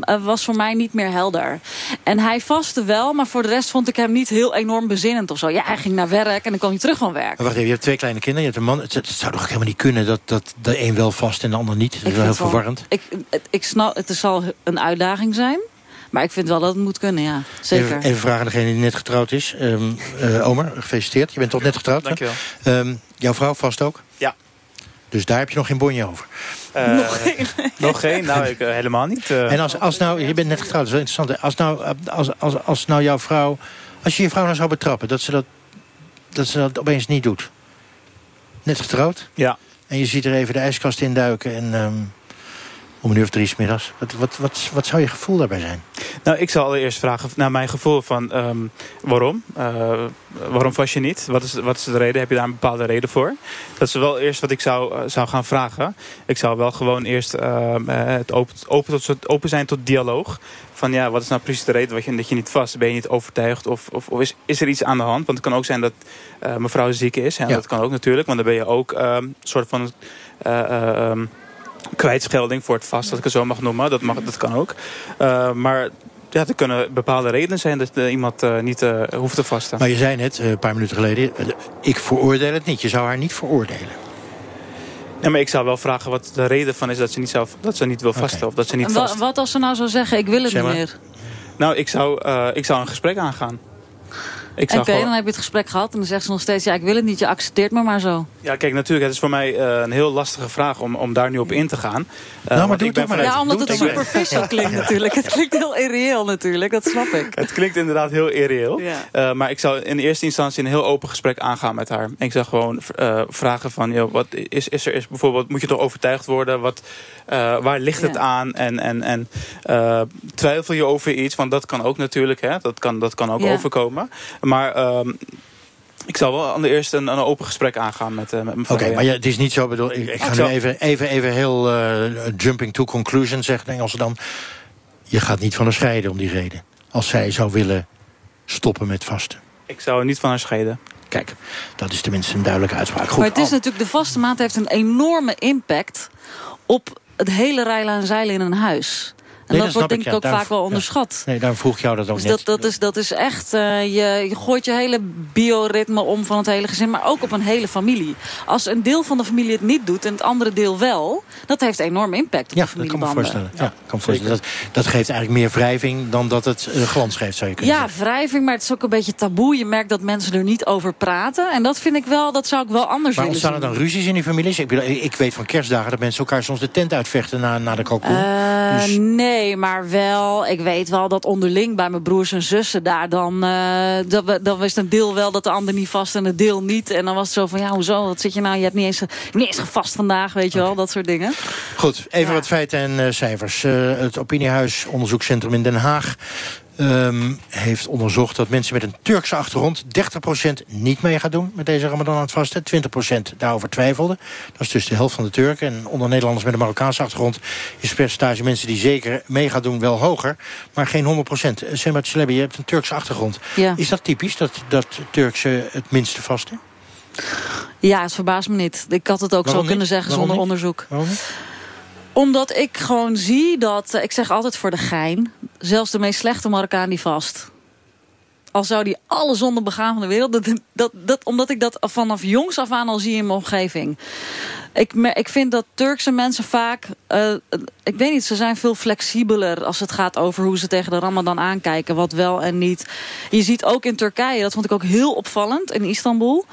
eh, was voor mij niet meer helder. En hij vastte wel, maar voor de rest vond ik hem niet heel enorm bezinnend of zo. Ja, hij ging naar werk en dan kwam hij terug van werk. Maar wacht even, je hebt twee kleine kinderen. Je hebt een man. Het, het zou toch helemaal niet kunnen dat, dat de een wel vast en de ander niet? Dat is wel heel wel- verwarrend. Ik, het, ik snap, het zal een uitdaging zijn. Maar ik vind wel dat het moet kunnen, ja. Zeker. Even, even vragen aan degene die net getrouwd is. Ehm eh, Omer, gefeliciteerd. Je bent toch net getrouwd? hè? Dankjewel. Ehm, jouw vrouw vast ook? Dus daar heb je nog geen bonje over? Eh, nog geen? nog geen? Nou, ik, eh, helemaal niet. eh. En als, als nou, je bent net getrouwd, dat is wel interessant. Als nou, als, als, als nou jouw vrouw, als je je vrouw nou zou betrappen, dat ze dat, dat ze dat opeens niet doet. Net getrouwd? Ja. En je ziet er even de ijskast induiken en ehm, om een uur of drie middags. Wat, wat, wat, wat zou je gevoel daarbij zijn? Nou, ik zal allereerst vragen naar mijn gevoel van ehm, waarom? Eh, waarom vast je niet? Wat is, wat is de reden? Heb je daar een bepaalde reden voor? Dat is wel eerst wat ik zou, eh, zou gaan vragen. Ik zou wel gewoon eerst ehm, eh, het open, open, tot, open zijn tot dialoog. Van ja, wat is nou precies de reden wat je, dat je niet vast? Ben je niet overtuigd? Of, of, of is, is er iets aan de hand? Want het kan ook zijn dat mevrouw ziek is. En Ja. dat kan ook natuurlijk. Want dan ben je ook ehm, een soort van... ehm, kwijtschelding voor het vast, dat ik het zo mag noemen. Dat, mag, dat kan ook. Eh, maar ja, er kunnen bepaalde redenen zijn dat eh, iemand eh, niet eh, hoeft te vasten. Maar je zei net, eh, een paar minuten geleden, ik veroordeel het niet. Je zou haar niet veroordelen. Ja, maar ik zou wel vragen wat de reden van is dat ze niet, zou, dat ze niet wil vasten. Of dat ze niet vast. wat als ze nou zou zeggen, ik wil het Zeg niet meer? Nou, ik zou, eh, ik zou een gesprek aangaan. Oké, gewoon- dan heb je het gesprek gehad en dan zegt ze nog steeds... ja, ik wil het niet, je accepteert me maar zo. Ja, kijk, natuurlijk, het is voor mij eh, een heel lastige vraag om, om daar nu op in te gaan. Eh, maar want doe ik het maar. Ja, omdat het superficial klinkt natuurlijk. Het klinkt heel irreëel natuurlijk, dat snap ik. Het klinkt inderdaad heel irreëel. Ja. Eh, maar ik zou in eerste instantie een heel open gesprek aangaan met haar. Ik zou gewoon eh, vragen van, joh, wat is, is er is bijvoorbeeld, moet je toch overtuigd worden? Wat, eh, waar ligt het aan? En, en, en eh, twijfel je over iets? Want dat kan ook natuurlijk, hè? Dat, kan, dat kan ook Ja. overkomen. Maar ehm, ik zou wel aan de eerste een, een open gesprek aangaan met, eh met mevrouw. Oké, maar ja, het is niet zo. Bedoel, ik, ik ga Ik nu even, even, even heel eh, jumping to conclusion zeggen, de Engelsen dan. Je gaat niet van haar scheiden om die reden. Als zij zou willen stoppen met vasten. Ik zou niet van haar scheiden. Kijk, dat is tenminste een duidelijke uitspraak. Goed, maar het is Al- natuurlijk, de vaste maand heeft een enorme impact... op het hele rijlen en zeilen in een huis. En Nee, dat wordt denk ik ja. ook vaak wel ja. onderschat. Nee, daarom vroeg jou dat ook Dus net. dat, dat, is, dat is echt, eh, je, je gooit je hele bioritme om van het hele gezin, maar ook op een hele familie. Als een deel van de familie het niet doet en het andere deel wel, dat heeft enorm impact op ja, de dat kan me familiebanden. voorstellen. Ja, kan me voorstellen. Dat, dat geeft eigenlijk meer wrijving dan dat het eh, glans geeft, zou je kunnen Ja, wrijving, maar het is ook een beetje taboe. Je merkt dat mensen er niet over praten. En dat vind ik wel, dat zou ik wel anders Maar willen ontstaan er dan ruzies in die families? Ik, ik weet van kerstdagen dat mensen elkaar soms de tent uitvechten na, na de kalkoen. Eh, Dus- Nee, maar wel. Ik weet wel dat onderling bij mijn broers en zussen daar dan. eh dat we, dan was het een deel wel dat de ander niet vast en het deel niet. En dan was het zo van ja, hoezo? Wat zit je nou? Je hebt niet eens, niet eens gevast vandaag, weet je wel, dat soort dingen. Goed, even wat feiten en eh, cijfers. Eh, het Opiniehuis Onderzoekscentrum in Den Haag ehm, heeft onderzocht dat mensen met een Turkse achtergrond 30% niet mee gaat doen met deze Ramadan aan het vasten. 20% daarover twijfelde. Dat is dus de helft van de Turken. En onder Nederlanders met een Marokkaanse achtergrond is het percentage mensen die zeker mee gaan doen wel hoger. Maar geen 100%. Uh, Semat Celebi, je hebt een Turkse achtergrond. Ja. Is dat typisch, dat, dat Turkse het minste vasten? Ja, het verbaast me niet. Ik had het ook Waarom zo kunnen zeggen Waarom zonder niet? onderzoek. Waarom niet? Omdat ik gewoon zie dat, eh, ik zeg altijd voor de gein, zelfs de meest slechte Marokkaan die vast. Al zou die alle zonden begaan van de wereld. Dat, dat, dat, omdat ik dat vanaf jongs af aan al zie in mijn omgeving. Ik, ik vind dat Turkse mensen vaak... eh, ik weet niet, ze zijn veel flexibeler als het gaat over hoe ze tegen de ramadan aankijken. Wat wel en niet. Je ziet ook in Turkije, dat vond ik ook heel opvallend in Istanbul.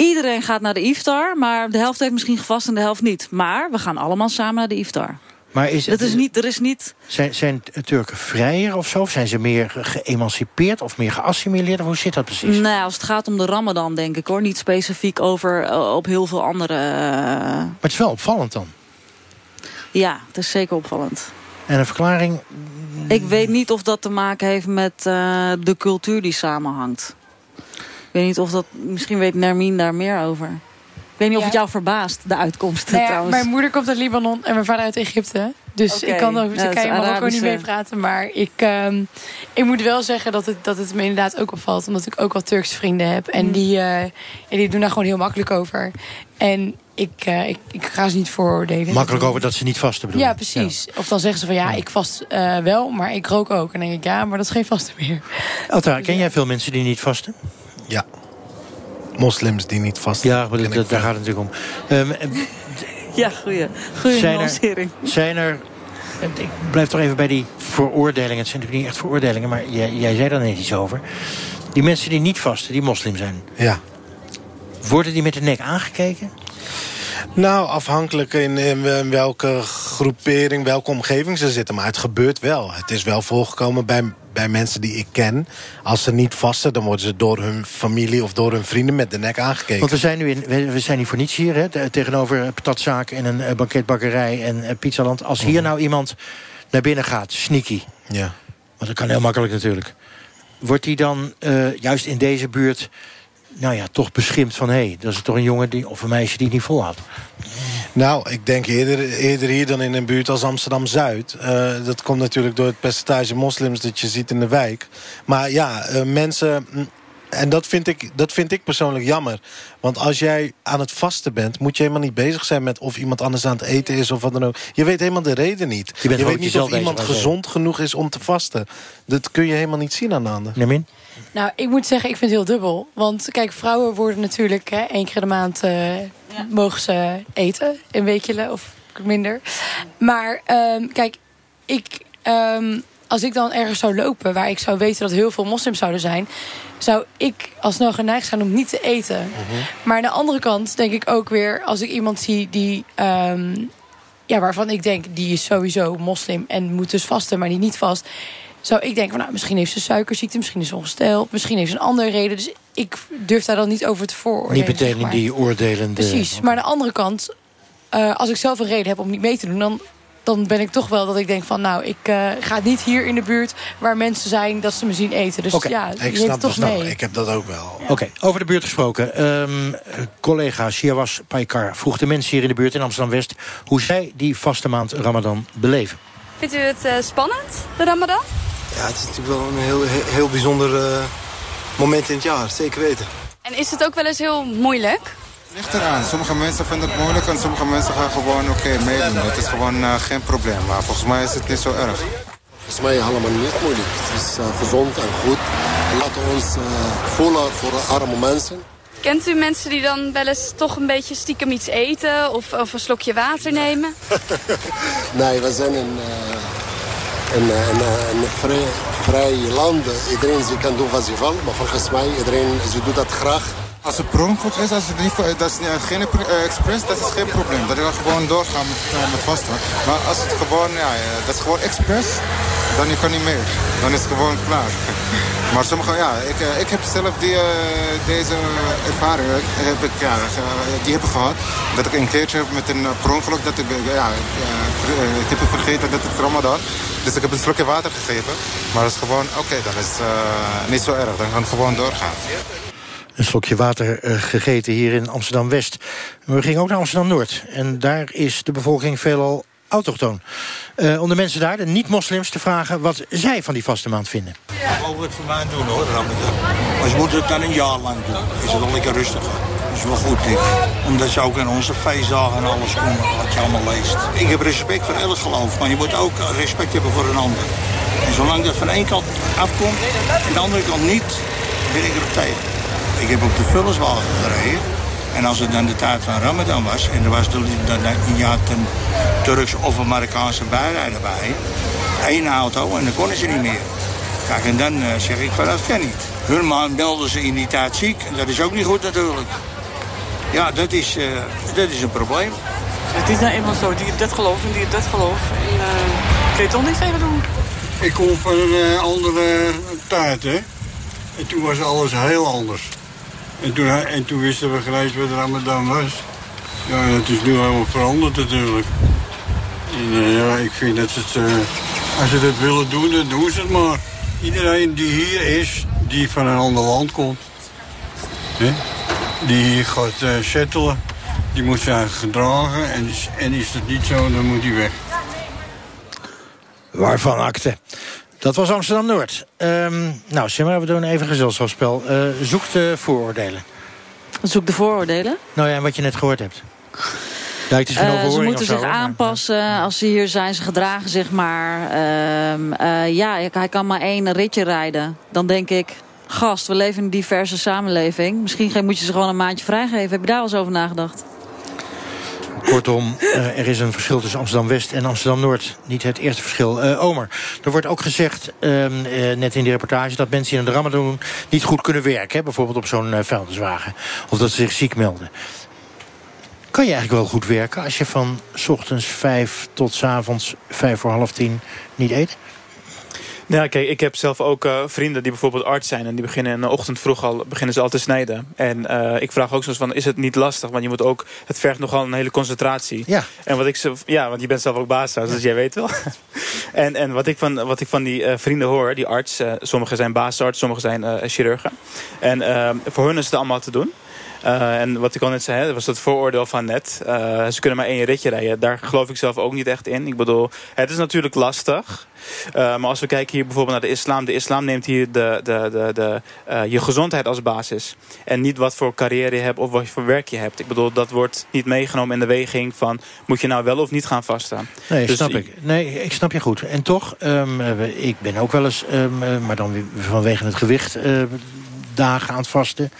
Iedereen gaat naar de iftar, maar de helft heeft misschien gevast en de helft niet. Maar we gaan allemaal samen naar de iftar. Maar is, Dat is niet, er is niet... Zijn, zijn Turken vrijer of zo? Of zijn ze meer geëmancipeerd of meer geassimileerd? Of hoe zit dat precies? Nou, als het gaat om de ramadan, denk ik hoor. Niet specifiek over eh, op heel veel andere... eh, Maar het is wel opvallend dan. ja, het is zeker opvallend. En een verklaring? Ik weet niet of dat te maken heeft met eh, de cultuur die samenhangt. Ik weet niet of dat... Misschien weet Nermien daar meer over. Ik weet niet of het jou verbaast, de uitkomsten Nou ja, trouwens. mijn moeder komt uit Libanon en mijn vader uit Egypte. Dus ik kan over Turkije en Marokko niet Arabische- meepraten. Maar ik, ehm, ik moet wel zeggen dat het, dat het me inderdaad ook opvalt. Omdat ik ook wat Turkse vrienden heb. En Mm. die, eh, ja, die doen daar gewoon heel makkelijk over. En ik, eh, ik, ik ga ze niet vooroordelen. Makkelijk over dat ze niet vasten bedoel Ja, precies. Of dan zeggen ze van ja, ik vast eh, wel, maar ik rook ook. En dan denk ik ja, maar dat is geen vaste meer. Alta, ken jij veel mensen die niet vasten? Ja. Moslims die niet vasten. Ja, maar dat, dat- daar gaat het natuurlijk om. Ehm, eh, Ja, goeie, goeie zijn, er, nuancering. zijn er... Ik blijf toch even bij die veroordelingen. Het zijn natuurlijk niet echt veroordelingen, maar jij, jij zei daar net iets over. Die mensen die niet vasten, die moslim zijn. Ja. Worden die met de nek aangekeken? Nou, afhankelijk in, in welke groepering, welke omgeving ze zitten. Maar het gebeurt wel. Het is wel voorgekomen bij, bij mensen die ik ken. Als ze niet vasten, dan worden ze door hun familie of door hun vrienden met de nek aangekeken. Want we zijn nu in, we, zijn hier voor niets hier, hè, te- tegenover een patatzaak en een eh, banketbakkerij en eh, pizzaland. Als hier nou iemand naar binnen gaat, sneaky. Ja. Want dat kan heel makkelijk natuurlijk. Wordt die dan eh, juist in deze buurt, nou ja, toch beschimpt van... hé, hey, dat is toch een jongen die, of een meisje die het niet volhoudt. Nou, ik denk eerder, eerder hier dan in een buurt als Amsterdam-Zuid. Eh, dat komt natuurlijk door het percentage moslims dat je ziet in de wijk. Maar ja, eh, mensen... mm, En dat vind, ik, dat vind ik persoonlijk jammer. Want als jij aan het vasten bent... moet je helemaal niet bezig zijn met of iemand anders aan het eten is... of wat dan ook. Je weet helemaal de reden niet. Je weet niet of iemand gezond genoeg is om te vasten. Dat kun je helemaal niet zien aan de ander. Nemin? Nou, ik moet zeggen, ik vind het heel dubbel. Want kijk, vrouwen worden natuurlijk hè, één keer in de maand eh, mogen ze eten. Een weekje of minder. Maar ehm, kijk, ik, ehm, als ik dan ergens zou lopen waar ik zou weten dat heel veel moslims zouden zijn, zou ik al snel geneigd zijn om niet te eten. Maar aan de andere kant denk ik ook weer, als ik iemand zie die. ehm, ja, waarvan ik denk, die is sowieso moslim en moet dus vasten, maar die niet vast. Zou ik denken, van, nou, misschien heeft ze suikerziekte, misschien is ze ongesteld, misschien heeft ze een andere reden. Dus ik durf daar dan niet over te vooroordelen. Niet meteen zeg in maar. die oordelende... Precies. Maar aan de andere kant, eh, als ik zelf een reden heb om niet mee te doen, dan, dan ben ik toch wel dat ik denk van, nou, ik eh, ga niet hier in de buurt waar mensen zijn dat ze me zien eten. Dus ja, ik snap het toch dat snap mee. ik. heb dat ook wel. Oké, over de buurt gesproken. Ehm, collega Shiawas Paikar vroeg de mensen hier in de buurt in Amsterdam-West... hoe zij die vaste maand Ramadan beleven. Vindt u het eh, spannend, de Ramadan? Ja, het is natuurlijk wel een heel, heel, bijzonder eh, moment in het jaar, zeker weten. En is het ook wel eens heel moeilijk? ligt eraan. Sommige mensen vinden het moeilijk en sommige mensen gaan gewoon oké meedoen. Het is gewoon eh, geen probleem, maar volgens mij is het niet zo erg. Volgens mij helemaal niet moeilijk. Het is eh, gezond en goed. Laten we ons eh, voelen voor de arme mensen. Kent u mensen die dan wel eens toch een beetje stiekem iets eten of, of een slokje water nemen? Nee, we zijn een, eh, een, eh, een, eh, vrij, vrij land. Iedereen ze kan doen wat ze wil, maar volgens mij iedereen ze doet dat graag. Als het pronkelijk is, als het niet, dat is niet- geen eh, expres, dat is geen probleem. Dat ik gewoon doorgaan met, eh, met vasten. Maar als het gewoon, ja, eh, dat is gewoon expres, dan je kan niet meer. Dan is het gewoon klaar. Maar sommige, ja, ik, eh, ik heb zelf die, eh, deze ervaring, eh, heb ik, eh, die heb ik gehad. Dat ik een keertje heb met een eh, per dat ik, eh, ja, eh, eh, ik heb het vergeten dat het Ramadan. Dus ik heb een slokje water gegeven. Maar dat is gewoon, oké, dan is eh, niet zo erg. Dan kan het gewoon doorgaan. Een slokje water eh, gegeten hier in Amsterdam-West. We gingen ook naar Amsterdam-Noord. En daar is de bevolking veelal autochtoon. Eh, om de mensen daar, de niet-moslims, te vragen... wat zij van die vaste maand vinden. Mogen het voor mij doen hoor, Ramadan. Maar ze moeten het dan een jaar lang doen. Is het wel lekker rustiger. Dat is wel goed, denk ik. Omdat ze ook in onze feestdagen en alles komen, wat je allemaal leest. Ik heb respect voor elk geloof, maar je moet ook respect hebben voor een ander. En zolang dat van één kant afkomt en de andere kant niet, ben ik er tegen. Ik heb op de vullerswagen gereden. En als het dan de tijd van Ramadan was... en er was dan je had een Turks of een Marokkaanse bijrijder bij... één auto en dan konden ze niet meer. Kijk, en dan eh, zeg ik van dat kan niet. Hun man melden ze in die tijd ziek. En dat is ook niet goed natuurlijk. Ja, dat is, eh, dat is een probleem. Het is nou eenmaal zo, die heeft dat geloof en die heeft dat geloof. En uh, kun je toch niks tegen doen. Ik kom van een eh, andere tijd, hè. En toen was alles heel anders. En toen, en toen wisten we gelijk wat Ramadan was. Ja, het is nu helemaal veranderd natuurlijk. En eh, ja, ik vind dat het, eh, als ze dat willen doen, dan doen ze het maar. Iedereen die hier is, die van een ander land komt, hè, die hier gaat eh settelen, die moet zijn gedragen. En, en is dat niet zo, dan moet hij weg. Waarvan akte. Dat was Amsterdam-Noord. Ehm, nou, Simmer, we doen even gezelschapsspel. Eh zoek de vooroordelen. Zoek de vooroordelen. Nou ja, en wat je net gehoord hebt. Lijkt het Eh, ze moeten zo, zich maar- aanpassen als ze hier zijn. Ze gedragen zich maar. Ehm, eh, ja, hij kan maar één ritje rijden. Dan denk ik, gast, we leven in een diverse samenleving. Misschien moet je ze gewoon een maandje vrijgeven. Heb je daar wel eens over nagedacht? Kortom, eh, er is een verschil tussen Amsterdam-West en Amsterdam-Noord. Niet het eerste verschil. Eh, Omer, er wordt ook gezegd, ehm, eh, net in die reportage... dat mensen in de Ramadan niet goed kunnen werken. Hè? Bijvoorbeeld op zo'n vuilniswagen. Of dat ze zich ziek melden. Kan je eigenlijk wel goed werken als je van 's ochtends vijf tot avonds vijf voor half tien niet eet? Ja, kijk, ik heb zelf ook eh, vrienden die bijvoorbeeld arts zijn. En die beginnen in de ochtend vroeg al, beginnen ze al te snijden. En eh, ik vraag ook soms van, is het niet lastig? Want je moet ook, het vergt nogal een hele concentratie. Ja. En wat ik ze, ja, want je bent zelf ook baas dus jij weet wel. en en wat, ik van, wat ik van die eh, vrienden hoor, die arts, sommigen zijn baasarts, sommigen zijn chirurgen. En voor hun is het allemaal te doen. Eh, en wat ik al net zei, dat was het vooroordeel van net. Eh, ze kunnen maar één ritje rijden. Daar geloof ik zelf ook niet echt in. Ik bedoel, het is natuurlijk lastig. Eh, maar als we kijken hier bijvoorbeeld naar de islam. De islam neemt hier de, de, de, de, je gezondheid als basis. En niet wat voor carrière je hebt of wat voor werk je hebt. Ik bedoel, dat wordt niet meegenomen in de weging van... moet je nou wel of niet gaan vaststaan. Nee, Dus snap ik. Nee, ik snap je goed. En toch, ehm, eh, ik ben ook wel eens, ehm, eh, maar dan vanwege het gewicht, dagen aan het vasten.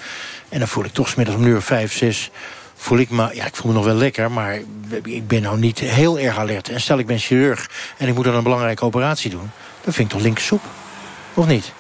En dan voel ik toch smiddags om nu uur vijf, zes, voel ik me, ja, ik voel me nog wel lekker, maar ik ben nou niet heel erg alert. En stel ik ben chirurg en ik moet dan een belangrijke operatie doen, Dat vind ik toch linker soep? Of niet?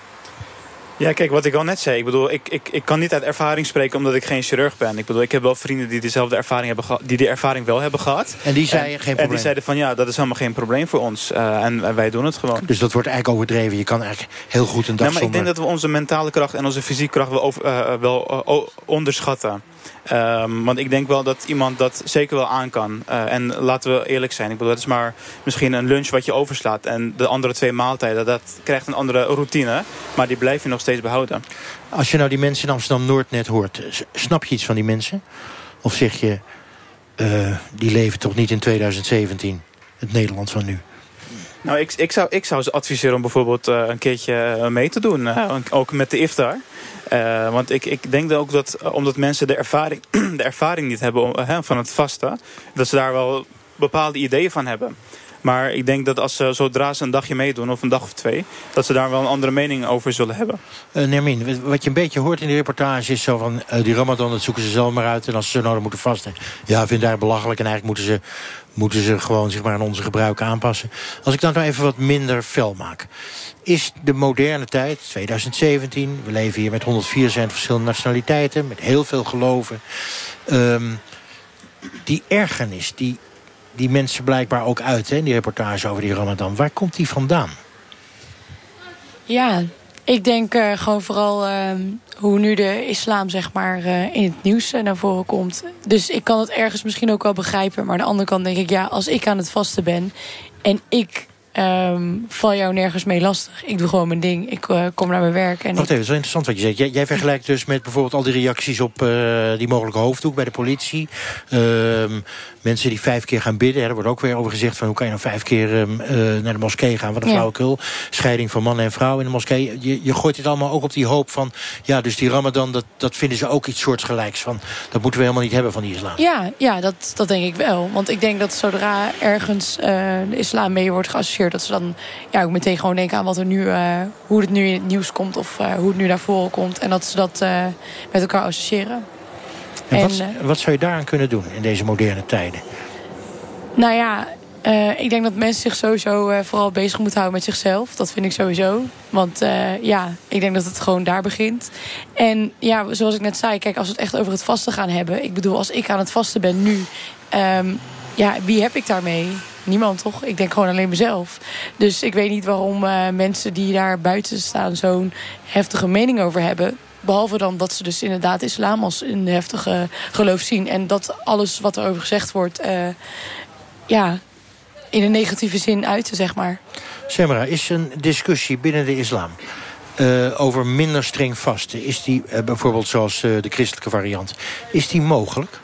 Ja, kijk, wat ik al net zei. Ik bedoel, ik, ik, ik kan niet uit ervaring spreken omdat ik geen chirurg ben. Ik bedoel, ik heb wel vrienden die dezelfde ervaring hebben gehad, die die ervaring wel hebben gehad. En die zeiden geen En probleem. die zeiden van ja, dat is helemaal geen probleem voor ons. Eh, en, en wij doen het gewoon. Dus dat wordt eigenlijk overdreven. Je kan eigenlijk heel goed een dag Nou, maar ik zonder... denk dat we onze mentale kracht en onze fysieke kracht wel, over, eh, wel eh, o- onderschatten. Ehm, want ik denk wel dat iemand dat zeker wel aan kan. Eh, en laten we eerlijk zijn. Ik bedoel, dat is maar misschien een lunch wat je overslaat. En de andere twee maaltijden, dat krijgt een andere routine. Maar die blijf je nog steeds behouden. Als je nou die mensen in Amsterdam-Noord net hoort... snap je iets van die mensen? Of zeg je, eh, die leven toch niet in 2017? Het Nederland van nu. Nou, ik, ik, zou, ik zou ze adviseren om bijvoorbeeld eh, een keertje eh, mee te doen. eh, ook met de iftar. Eh, want ik, ik denk ook dat, omdat mensen de ervaring, de ervaring niet hebben hè, van het vasten... dat ze daar wel bepaalde ideeën van hebben. Maar ik denk dat als ze, zodra ze een dagje meedoen, of een dag of twee... dat ze daar wel een andere mening over zullen hebben. Eh Nermin, wat je een beetje hoort in de reportage is zo van... die ramadan, dat zoeken ze zelf maar uit. En als ze zo nodig moeten vasten, ja, vind ik daar belachelijk. En eigenlijk moeten ze, moeten ze gewoon zich maar aan onze gebruiken aanpassen. Als ik dat nou even wat minder fel maak. Is de moderne tijd, 2017... we leven hier met 104 zijn verschillende nationaliteiten... met heel veel geloven. Ehm, die ergernis, die, die mensen blijkbaar ook uit... Hè, die reportage over die ramadan, waar komt die vandaan? Ja, ik denk eh, gewoon vooral ehm, hoe nu de islam zeg maar eh, in het nieuws eh, naar voren komt. Dus ik kan het ergens misschien ook wel begrijpen. Maar aan de andere kant denk ik, ja, als ik aan het vasten ben en ik ehm, val jou nergens mee lastig. Ik doe gewoon mijn ding. Ik eh, kom naar mijn werk. En Wacht even, dat is wel interessant wat je zegt. Jij, jij vergelijkt dus met bijvoorbeeld al die reacties op eh, die mogelijke hoofddoek bij de politie. Ehm, mensen die vijf keer gaan bidden. Hè, er wordt ook weer over gezegd van hoe kan je nou vijf keer ehm, eh, naar de moskee gaan. Wat een Ja. flauwekul. Scheiding van man en vrouw in de moskee. Je, je gooit dit allemaal ook op die hoop van... ja, dus die ramadan, dat, dat vinden ze ook iets soortgelijks van. Dat moeten we helemaal niet hebben van die islam. Ja, ja dat, dat denk ik wel. Want ik denk dat zodra ergens de islam mee wordt geassocieerd... dat ze dan ja, ook meteen gewoon denken aan wat er nu, eh, hoe het nu in het nieuws komt... of eh, hoe het nu naar voren komt. En dat ze dat eh, met elkaar associëren. En wat, En, wat zou je daaraan kunnen doen in deze moderne tijden? Nou ja, ik denk dat mensen zich sowieso vooral bezig moeten houden met zichzelf. Dat vind ik sowieso. Want ja, ik denk dat het gewoon daar begint. En ja, zoals ik net zei, kijk, als we het echt over het vasten gaan hebben. Ik bedoel, als ik aan het vasten ben nu, ehm, ja, wie heb ik daarmee? Niemand toch? Ik denk gewoon alleen mezelf. Dus ik weet niet waarom eh, mensen die daar buiten staan zo'n heftige mening over hebben. Behalve dan dat ze dus inderdaad islam als een heftige geloof zien. En dat alles wat er over gezegd wordt, eh, ja, in een negatieve zin uiten, zeg maar. Semra, is een discussie binnen de islam eh, over minder streng vasten... is die bijvoorbeeld zoals de christelijke variant, is die mogelijk?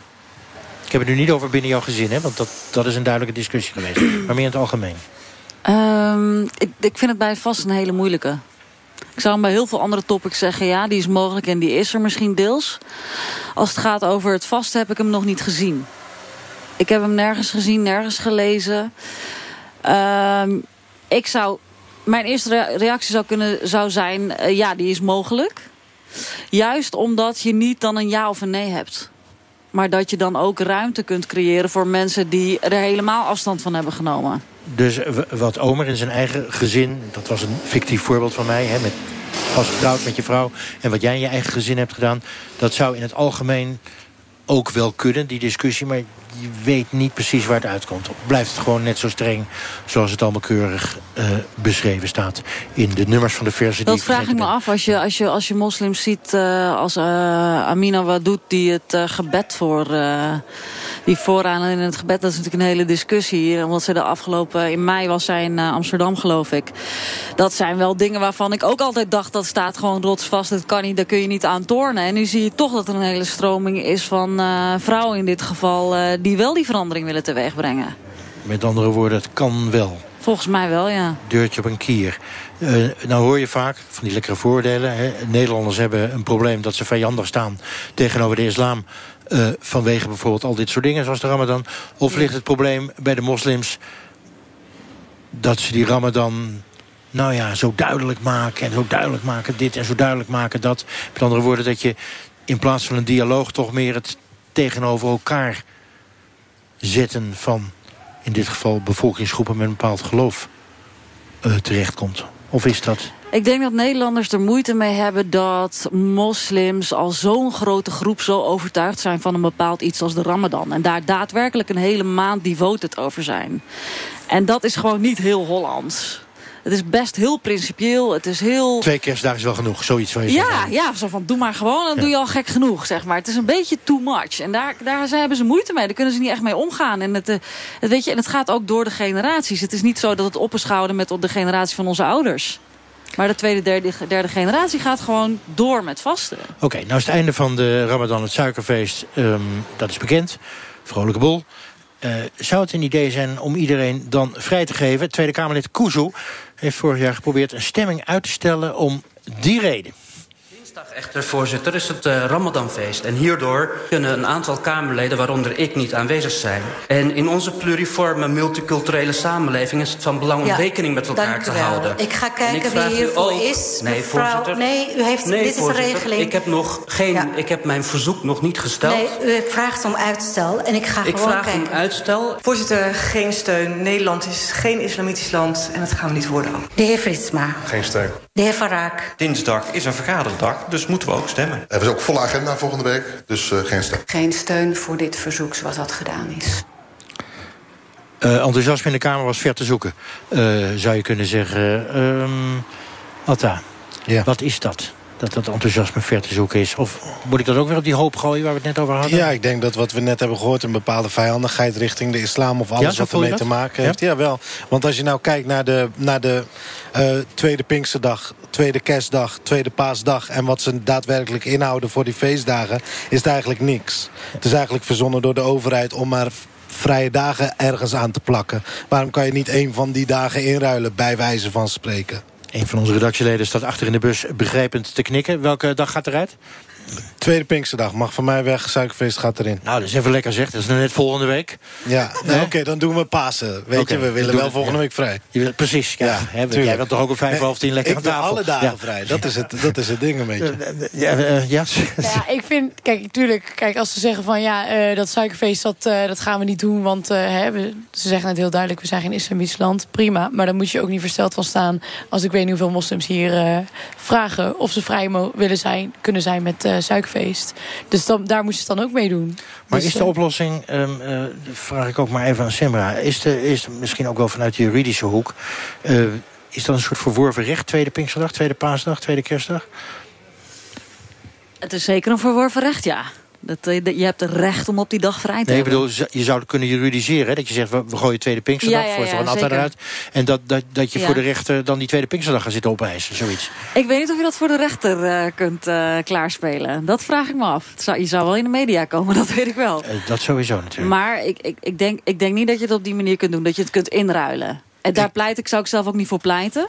Ik heb het nu niet over binnen jouw gezin, hè, want dat, dat is een duidelijke discussie geweest. Maar meer in het algemeen. Ehm, ik, ik vind het bij vast een hele moeilijke. Ik zou bij heel veel andere topics zeggen... ja, die is mogelijk en die is er misschien deels. Als het gaat over het vasten heb ik hem nog niet gezien. Ik heb hem nergens gezien, nergens gelezen. Ehm, ik zou... Mijn eerste rea- reactie zou, kunnen, zou zijn... eh, ja, die is mogelijk. Juist omdat je niet dan een ja of een nee hebt. Maar dat je dan ook ruimte kunt creëren voor mensen... die er helemaal afstand van hebben genomen. Dus w- wat Omer in zijn eigen gezin... dat was een fictief voorbeeld van mij... Hè, met, pas getrouwd met je vrouw... en wat jij in je eigen gezin hebt gedaan... dat zou in het algemeen ook wel kunnen, die discussie... maar je weet niet precies waar het uitkomt. Blijft het gewoon net zo streng... zoals het allemaal keurig eh, beschreven staat... in de nummers van de versen die Dat vraag ik me af als je, als je, als je moslims ziet eh, als eh, Amina Wadoud die het gebed voor die vooraan in het gebed, dat is natuurlijk een hele discussie. Omdat ze de afgelopen, in mei was zij in Amsterdam geloof ik. Dat zijn wel dingen waarvan ik ook altijd dacht dat staat gewoon rotsvast. Dat kan niet, daar kun je niet aan tornen. En nu zie je toch dat er een hele stroming is van vrouwen in dit geval die wel die verandering willen teweegbrengen. Met andere woorden, het kan wel. Volgens mij wel, ja. Deurtje op een kier. Eh, nou hoor je vaak van die lekkere voordelen. Hè. Nederlanders hebben een probleem dat ze vijandig staan tegenover de islam. eh, vanwege bijvoorbeeld al dit soort dingen zoals de ramadan. Of ligt het probleem bij de moslims dat ze die ramadan nou ja, zo duidelijk maken en zo duidelijk maken dit en zo duidelijk maken dat. Met andere woorden dat je in plaats van een dialoog toch meer het tegenover elkaar zetten van in dit geval bevolkingsgroepen met een bepaald geloof eh, terechtkomt? Of is dat... Ik denk dat Nederlanders er moeite mee hebben dat moslims al zo'n grote groep zo overtuigd zijn van een bepaald iets als de Ramadan. En daar daadwerkelijk een hele maand devoted over zijn. En dat is gewoon niet heel Hollands. Het is best heel principieel. Het is heel... Twee kerstdagen is wel genoeg, zoiets van je. Ja, ja, zo van doe maar gewoon, dan doe je al gek genoeg, zeg maar. Het is een beetje too much. En daar, daar zijn- hebben ze moeite mee. Daar kunnen ze niet echt mee omgaan. En het, eh, het, weet je, en het gaat ook door de generaties. Het is niet zo dat het op is gehouden met de generatie van onze ouders. Maar de tweede, derde, derde generatie gaat gewoon door met vasten. Oké, nou is het einde van de Ramadan het suikerfeest. ehm, dat is bekend. Vrolijke bol. Eh, zou het een idee zijn om iedereen dan vrij te geven? Tweede Kamerlid Kuzu heeft vorig jaar geprobeerd een stemming uit te stellen om die reden. Echter, voorzitter, is het eh, Ramadanfeest. En hierdoor kunnen een aantal Kamerleden, waaronder ik, niet aanwezig zijn. En in onze pluriforme multiculturele samenleving is het van belang om Ja, rekening met elkaar dank te u wel. houden. Ik ga En kijken wie vraag u hiervoor ook- is. Nee, Mevrouw- voorzitter. nee, u heeft- nee, dit is de voorzitter, regeling. Ik heb nog geen, ik heb mijn verzoek nog niet gesteld. Nee, u vraagt om uitstel en ik ga ik gewoon vraag kijken. om uitstel. Voorzitter, geen steun. Nederland is geen islamitisch land en dat gaan we niet worden. De heer Fritsma. Geen steun. De heer Van Raak. Dinsdag is een vergaderdag, dus moeten we ook stemmen. Er is ook volle agenda volgende week, dus eh, geen steun. Geen steun voor dit verzoek zoals dat gedaan is. Eh, enthousiasme in de Kamer was ver te zoeken, eh, zou je kunnen zeggen. Ehm Atta, wat is dat? Dat dat enthousiasme ver te zoeken is? Of moet ik dat ook weer op die hoop gooien waar we het net over hadden? Ja, ik denk dat wat we net hebben gehoord... een bepaalde vijandigheid richting de islam of alles wat ermee te maken heeft. Ja, wel. Want als je nou kijkt naar de, naar de eh, tweede Pinksterdag... tweede kerstdag, tweede paasdag... en wat ze daadwerkelijk inhouden voor die feestdagen... is het eigenlijk niks. Het is eigenlijk verzonnen door de overheid om maar vrije dagen ergens aan te plakken. Waarom kan je niet één van die dagen inruilen, bij wijze van spreken? Een van onze redactieleden staat achter in de bus begrijpend te knikken. Welke dag gaat eruit? Tweede Pinksterdag mag van mij weg, suikerfeest gaat erin. Nou, dat is even lekker zeg. Dat is net volgende week. Ja, nou, oké, dan doen we Pasen. Weet je, we willen wel we- volgende ja. week vrij. Je wil, precies, ja. hè, tuurlijk. jij wilt toch ook om vijf half tien lekker ik aan tafel? alle dagen Ja. vrij. Dat is, het, dat is het ding een beetje. Ja, eh, ja. Ja, ik vind, kijk, tuurlijk, kijk, als ze zeggen van ja, eh, dat suikerfeest, dat, eh, dat gaan we niet doen, want eh, hè, we, ze zeggen het heel duidelijk, we zijn geen islamitisch land, prima. Maar dan moet je ook niet versteld van staan als ik weet niet hoeveel moslims hier eh, vragen of ze vrij willen zijn, kunnen zijn met eh, suikerfeest. Dus dan, daar moeten ze het dan ook mee doen. Maar Dus, is de eh, oplossing, ehm, eh, vraag ik ook maar even aan Semra... is, de, is misschien ook wel vanuit de juridische hoek... eh, is dat een soort verworven recht? Tweede Pinksterdag, tweede Paasdag, tweede Kerstdag? Het is zeker een verworven recht, ja. Dat, eh, dat- je hebt het recht om op die dag vrij te Nee, ik hebben. bedoel, je zou het kunnen juridiseren. Hè? Dat je zegt, we, we gooien tweede Pinksterdag Ja, ja, voor ja, zo'n zeker. eruit. En dat, dat, dat je Ja. voor de rechter dan die tweede Pinksterdag gaat zitten opeisen. Zoiets. Ik weet niet of je dat voor de rechter eh, kunt eh, klaarspelen. Dat vraag ik me af. Zou, je zou wel in de media komen, dat weet ik wel. Dat sowieso natuurlijk. Maar ik, ik, ik, denk, ik denk niet dat je het op die manier kunt doen. Dat je het kunt inruilen. En daar pleit ik, zou ik zelf ook niet voor pleiten.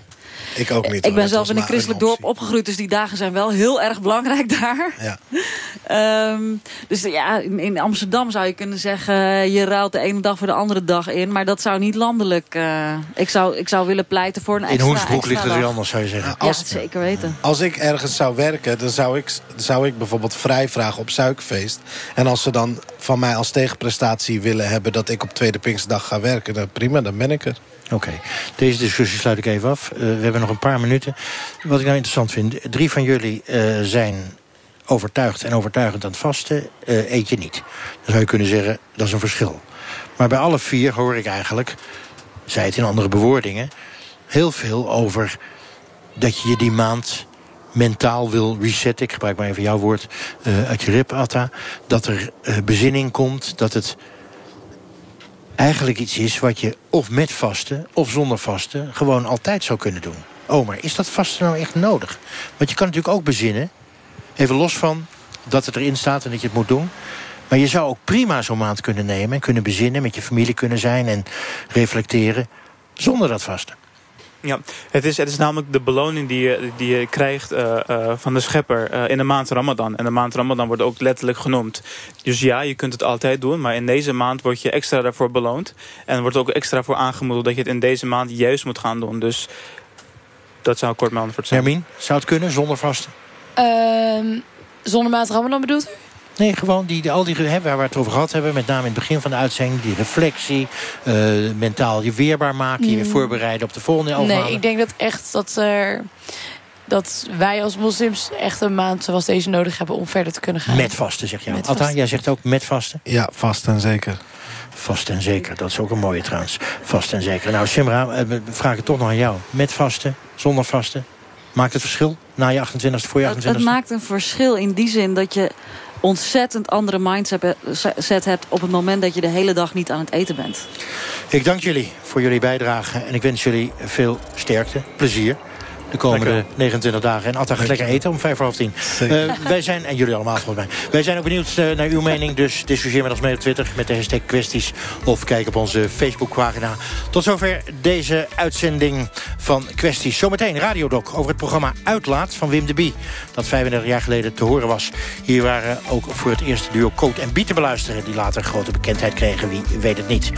Ik ook niet. Ik ben zelf in een christelijk dorp opgegroeid. Dus die dagen zijn wel heel erg belangrijk daar. Ja. Ehm, dus ja, in, in Amsterdam zou je kunnen zeggen... je ruilt de ene dag voor de andere dag in. Maar dat zou niet landelijk... eh, ik, zou, ik zou willen pleiten voor een In extra Hoensbroek ligt het weer anders, zou je zeggen. Ja, zeker weten. Als ik ergens zou werken, dan zou ik, zou ik bijvoorbeeld vrij vragen op suikerfeest. En als ze dan van mij als tegenprestatie willen hebben... dat ik op Tweede Pinksterdag ga werken, dan prima, dan ben ik er. Oké, deze discussie sluit ik even af. Eh, we hebben nog een paar minuten. Wat ik nou interessant vind, drie van jullie eh, zijn overtuigd en overtuigend aan het vasten. eh, eet je niet. Dan zou je kunnen zeggen, dat is een verschil. Maar bij alle vier hoor ik eigenlijk, zei het in andere bewoordingen... heel veel over dat je je die maand mentaal wil resetten. Ik gebruik maar even jouw woord uit je rib, Atta. Dat er bezinning komt, dat het eigenlijk iets is wat je of met vasten of zonder vasten gewoon altijd zou kunnen doen. Oh, maar is dat vasten nou echt nodig? Want je kan natuurlijk ook bezinnen, even los van dat het erin staat en dat je het moet doen. Maar je zou ook prima zo'n maand kunnen nemen en kunnen bezinnen, met je familie kunnen zijn en reflecteren zonder dat vasten. Ja, het is, het is namelijk de beloning die je, die je krijgt eh, eh, van de schepper eh, in de maand Ramadan. En de maand Ramadan wordt ook letterlijk genoemd. Dus ja, je kunt het altijd doen, maar in deze maand word je extra daarvoor beloond. En wordt ook extra voor aangemoedigd dat je het in deze maand juist moet gaan doen. Dus dat zou kort mijn antwoord zijn. Hermine, zou het kunnen zonder vasten? Ehm, zonder maat Ramadan bedoelt u? Nee, gewoon die, die- al die, hè, waar we het over gehad hebben... met name in het begin van de uitzending... die reflectie, eh, mentaal je weerbaar maken... je weer Mm. voorbereiden op de volgende elf Nee, maanden. ik denk dat echt dat er... Dat wij als moslims echt een maand zoals deze nodig hebben om verder te kunnen gaan. Met vasten, zeg jij. Alta, vasten. jij zegt ook met vasten? Ja, vast en zeker. Vast en zeker, dat is ook een mooie trouwens. Vast en zeker. Nou, Simra, eh, we vragen het toch nog aan jou. Met vasten, zonder vasten. Maakt het verschil na je 28e, voor je 28e? Het, het maakt een verschil in die zin dat je ontzettend andere mindset hebt- op het moment dat je de hele dag niet aan het eten bent. Ik dank jullie voor jullie bijdrage. En ik wens jullie veel sterkte, plezier. De komende 29 dagen. En Atta gaat lekker eten om vijf voor half tien. Eh, wij zijn, en jullie allemaal volgens mij. Wij zijn ook benieuwd eh, naar uw mening. Dus discussieer met ons mee op Twitter met de hashtag kwesties. Of kijk op onze Facebookpagina. Tot zover deze uitzending van kwesties. Zometeen Radiodoc over het programma Uitlaat van Wim de Bie. Dat 35 jaar geleden te horen was. Hier waren ook voor het eerste duo Coat en Biet te beluisteren. Die later grote bekendheid kregen. Wie weet het niet.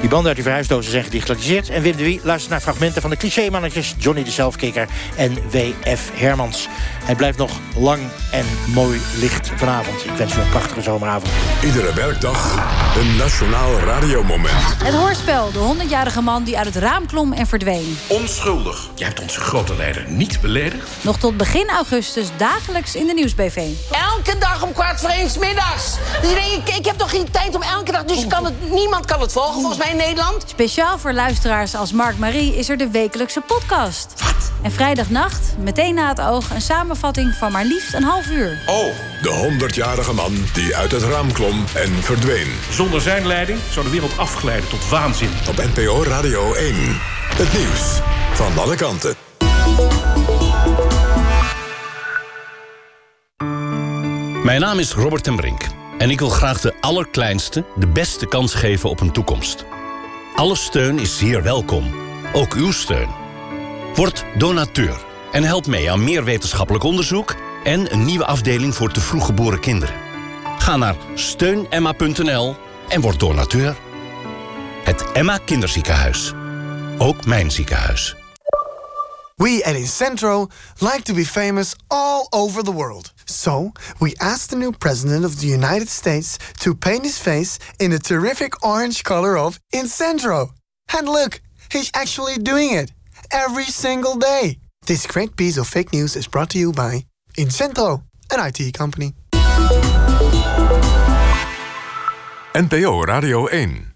Die banden uit die verhuisdozen zijn gedigitaliseerd. En Wim de Wie luistert naar fragmenten van de clichémannetjes... Johnny de Zelfkikker en W.F. Hermans. Het blijft nog lang en mooi licht vanavond. Ik wens u een prachtige zomeravond. Iedere werkdag een nationaal radiomoment. Het hoorspel De 100-jarige man die uit het raam klom en verdween. Onschuldig. Jij hebt onze grote leider niet beledigd. Nog tot begin augustus dagelijks in de Nieuwsbv. Elke dag om kwart voor één 's middags. Dus ik, denk, ik, ik heb toch geen tijd om elke dag... Dus je kan het, niemand kan het volgen, volgens mij in Nederland. Speciaal voor luisteraars als Mark Marie is er de wekelijkse podcast. Wat? En vrijdagnacht, meteen na het oog, een samenvatting van maar liefst een half uur. Oh. De 100-jarige man die uit het raam klom en verdween. Zonder zijn leiding zou de wereld afglijden tot waanzin. Op NPO Radio 1. Het nieuws van alle kanten. Mijn naam is Robert ten Brink en ik wil graag de allerkleinste de beste kans geven op een toekomst. Alle steun is zeer welkom, ook uw steun. Word donateur en help mee aan meer wetenschappelijk onderzoek en een nieuwe afdeling voor te vroeg geboren kinderen. Ga naar steunemma.nl en word donateur. Het Emma Kinderziekenhuis. Ook mijn ziekenhuis. We at Incentro like to be famous all over the world. So, we asked the new president of the United States to paint his face in the terrific orange color of Incentro. And look, he's actually doing it every single day. This great piece of fake news is brought to you by Incentro, an IT company. NPO Radio 1.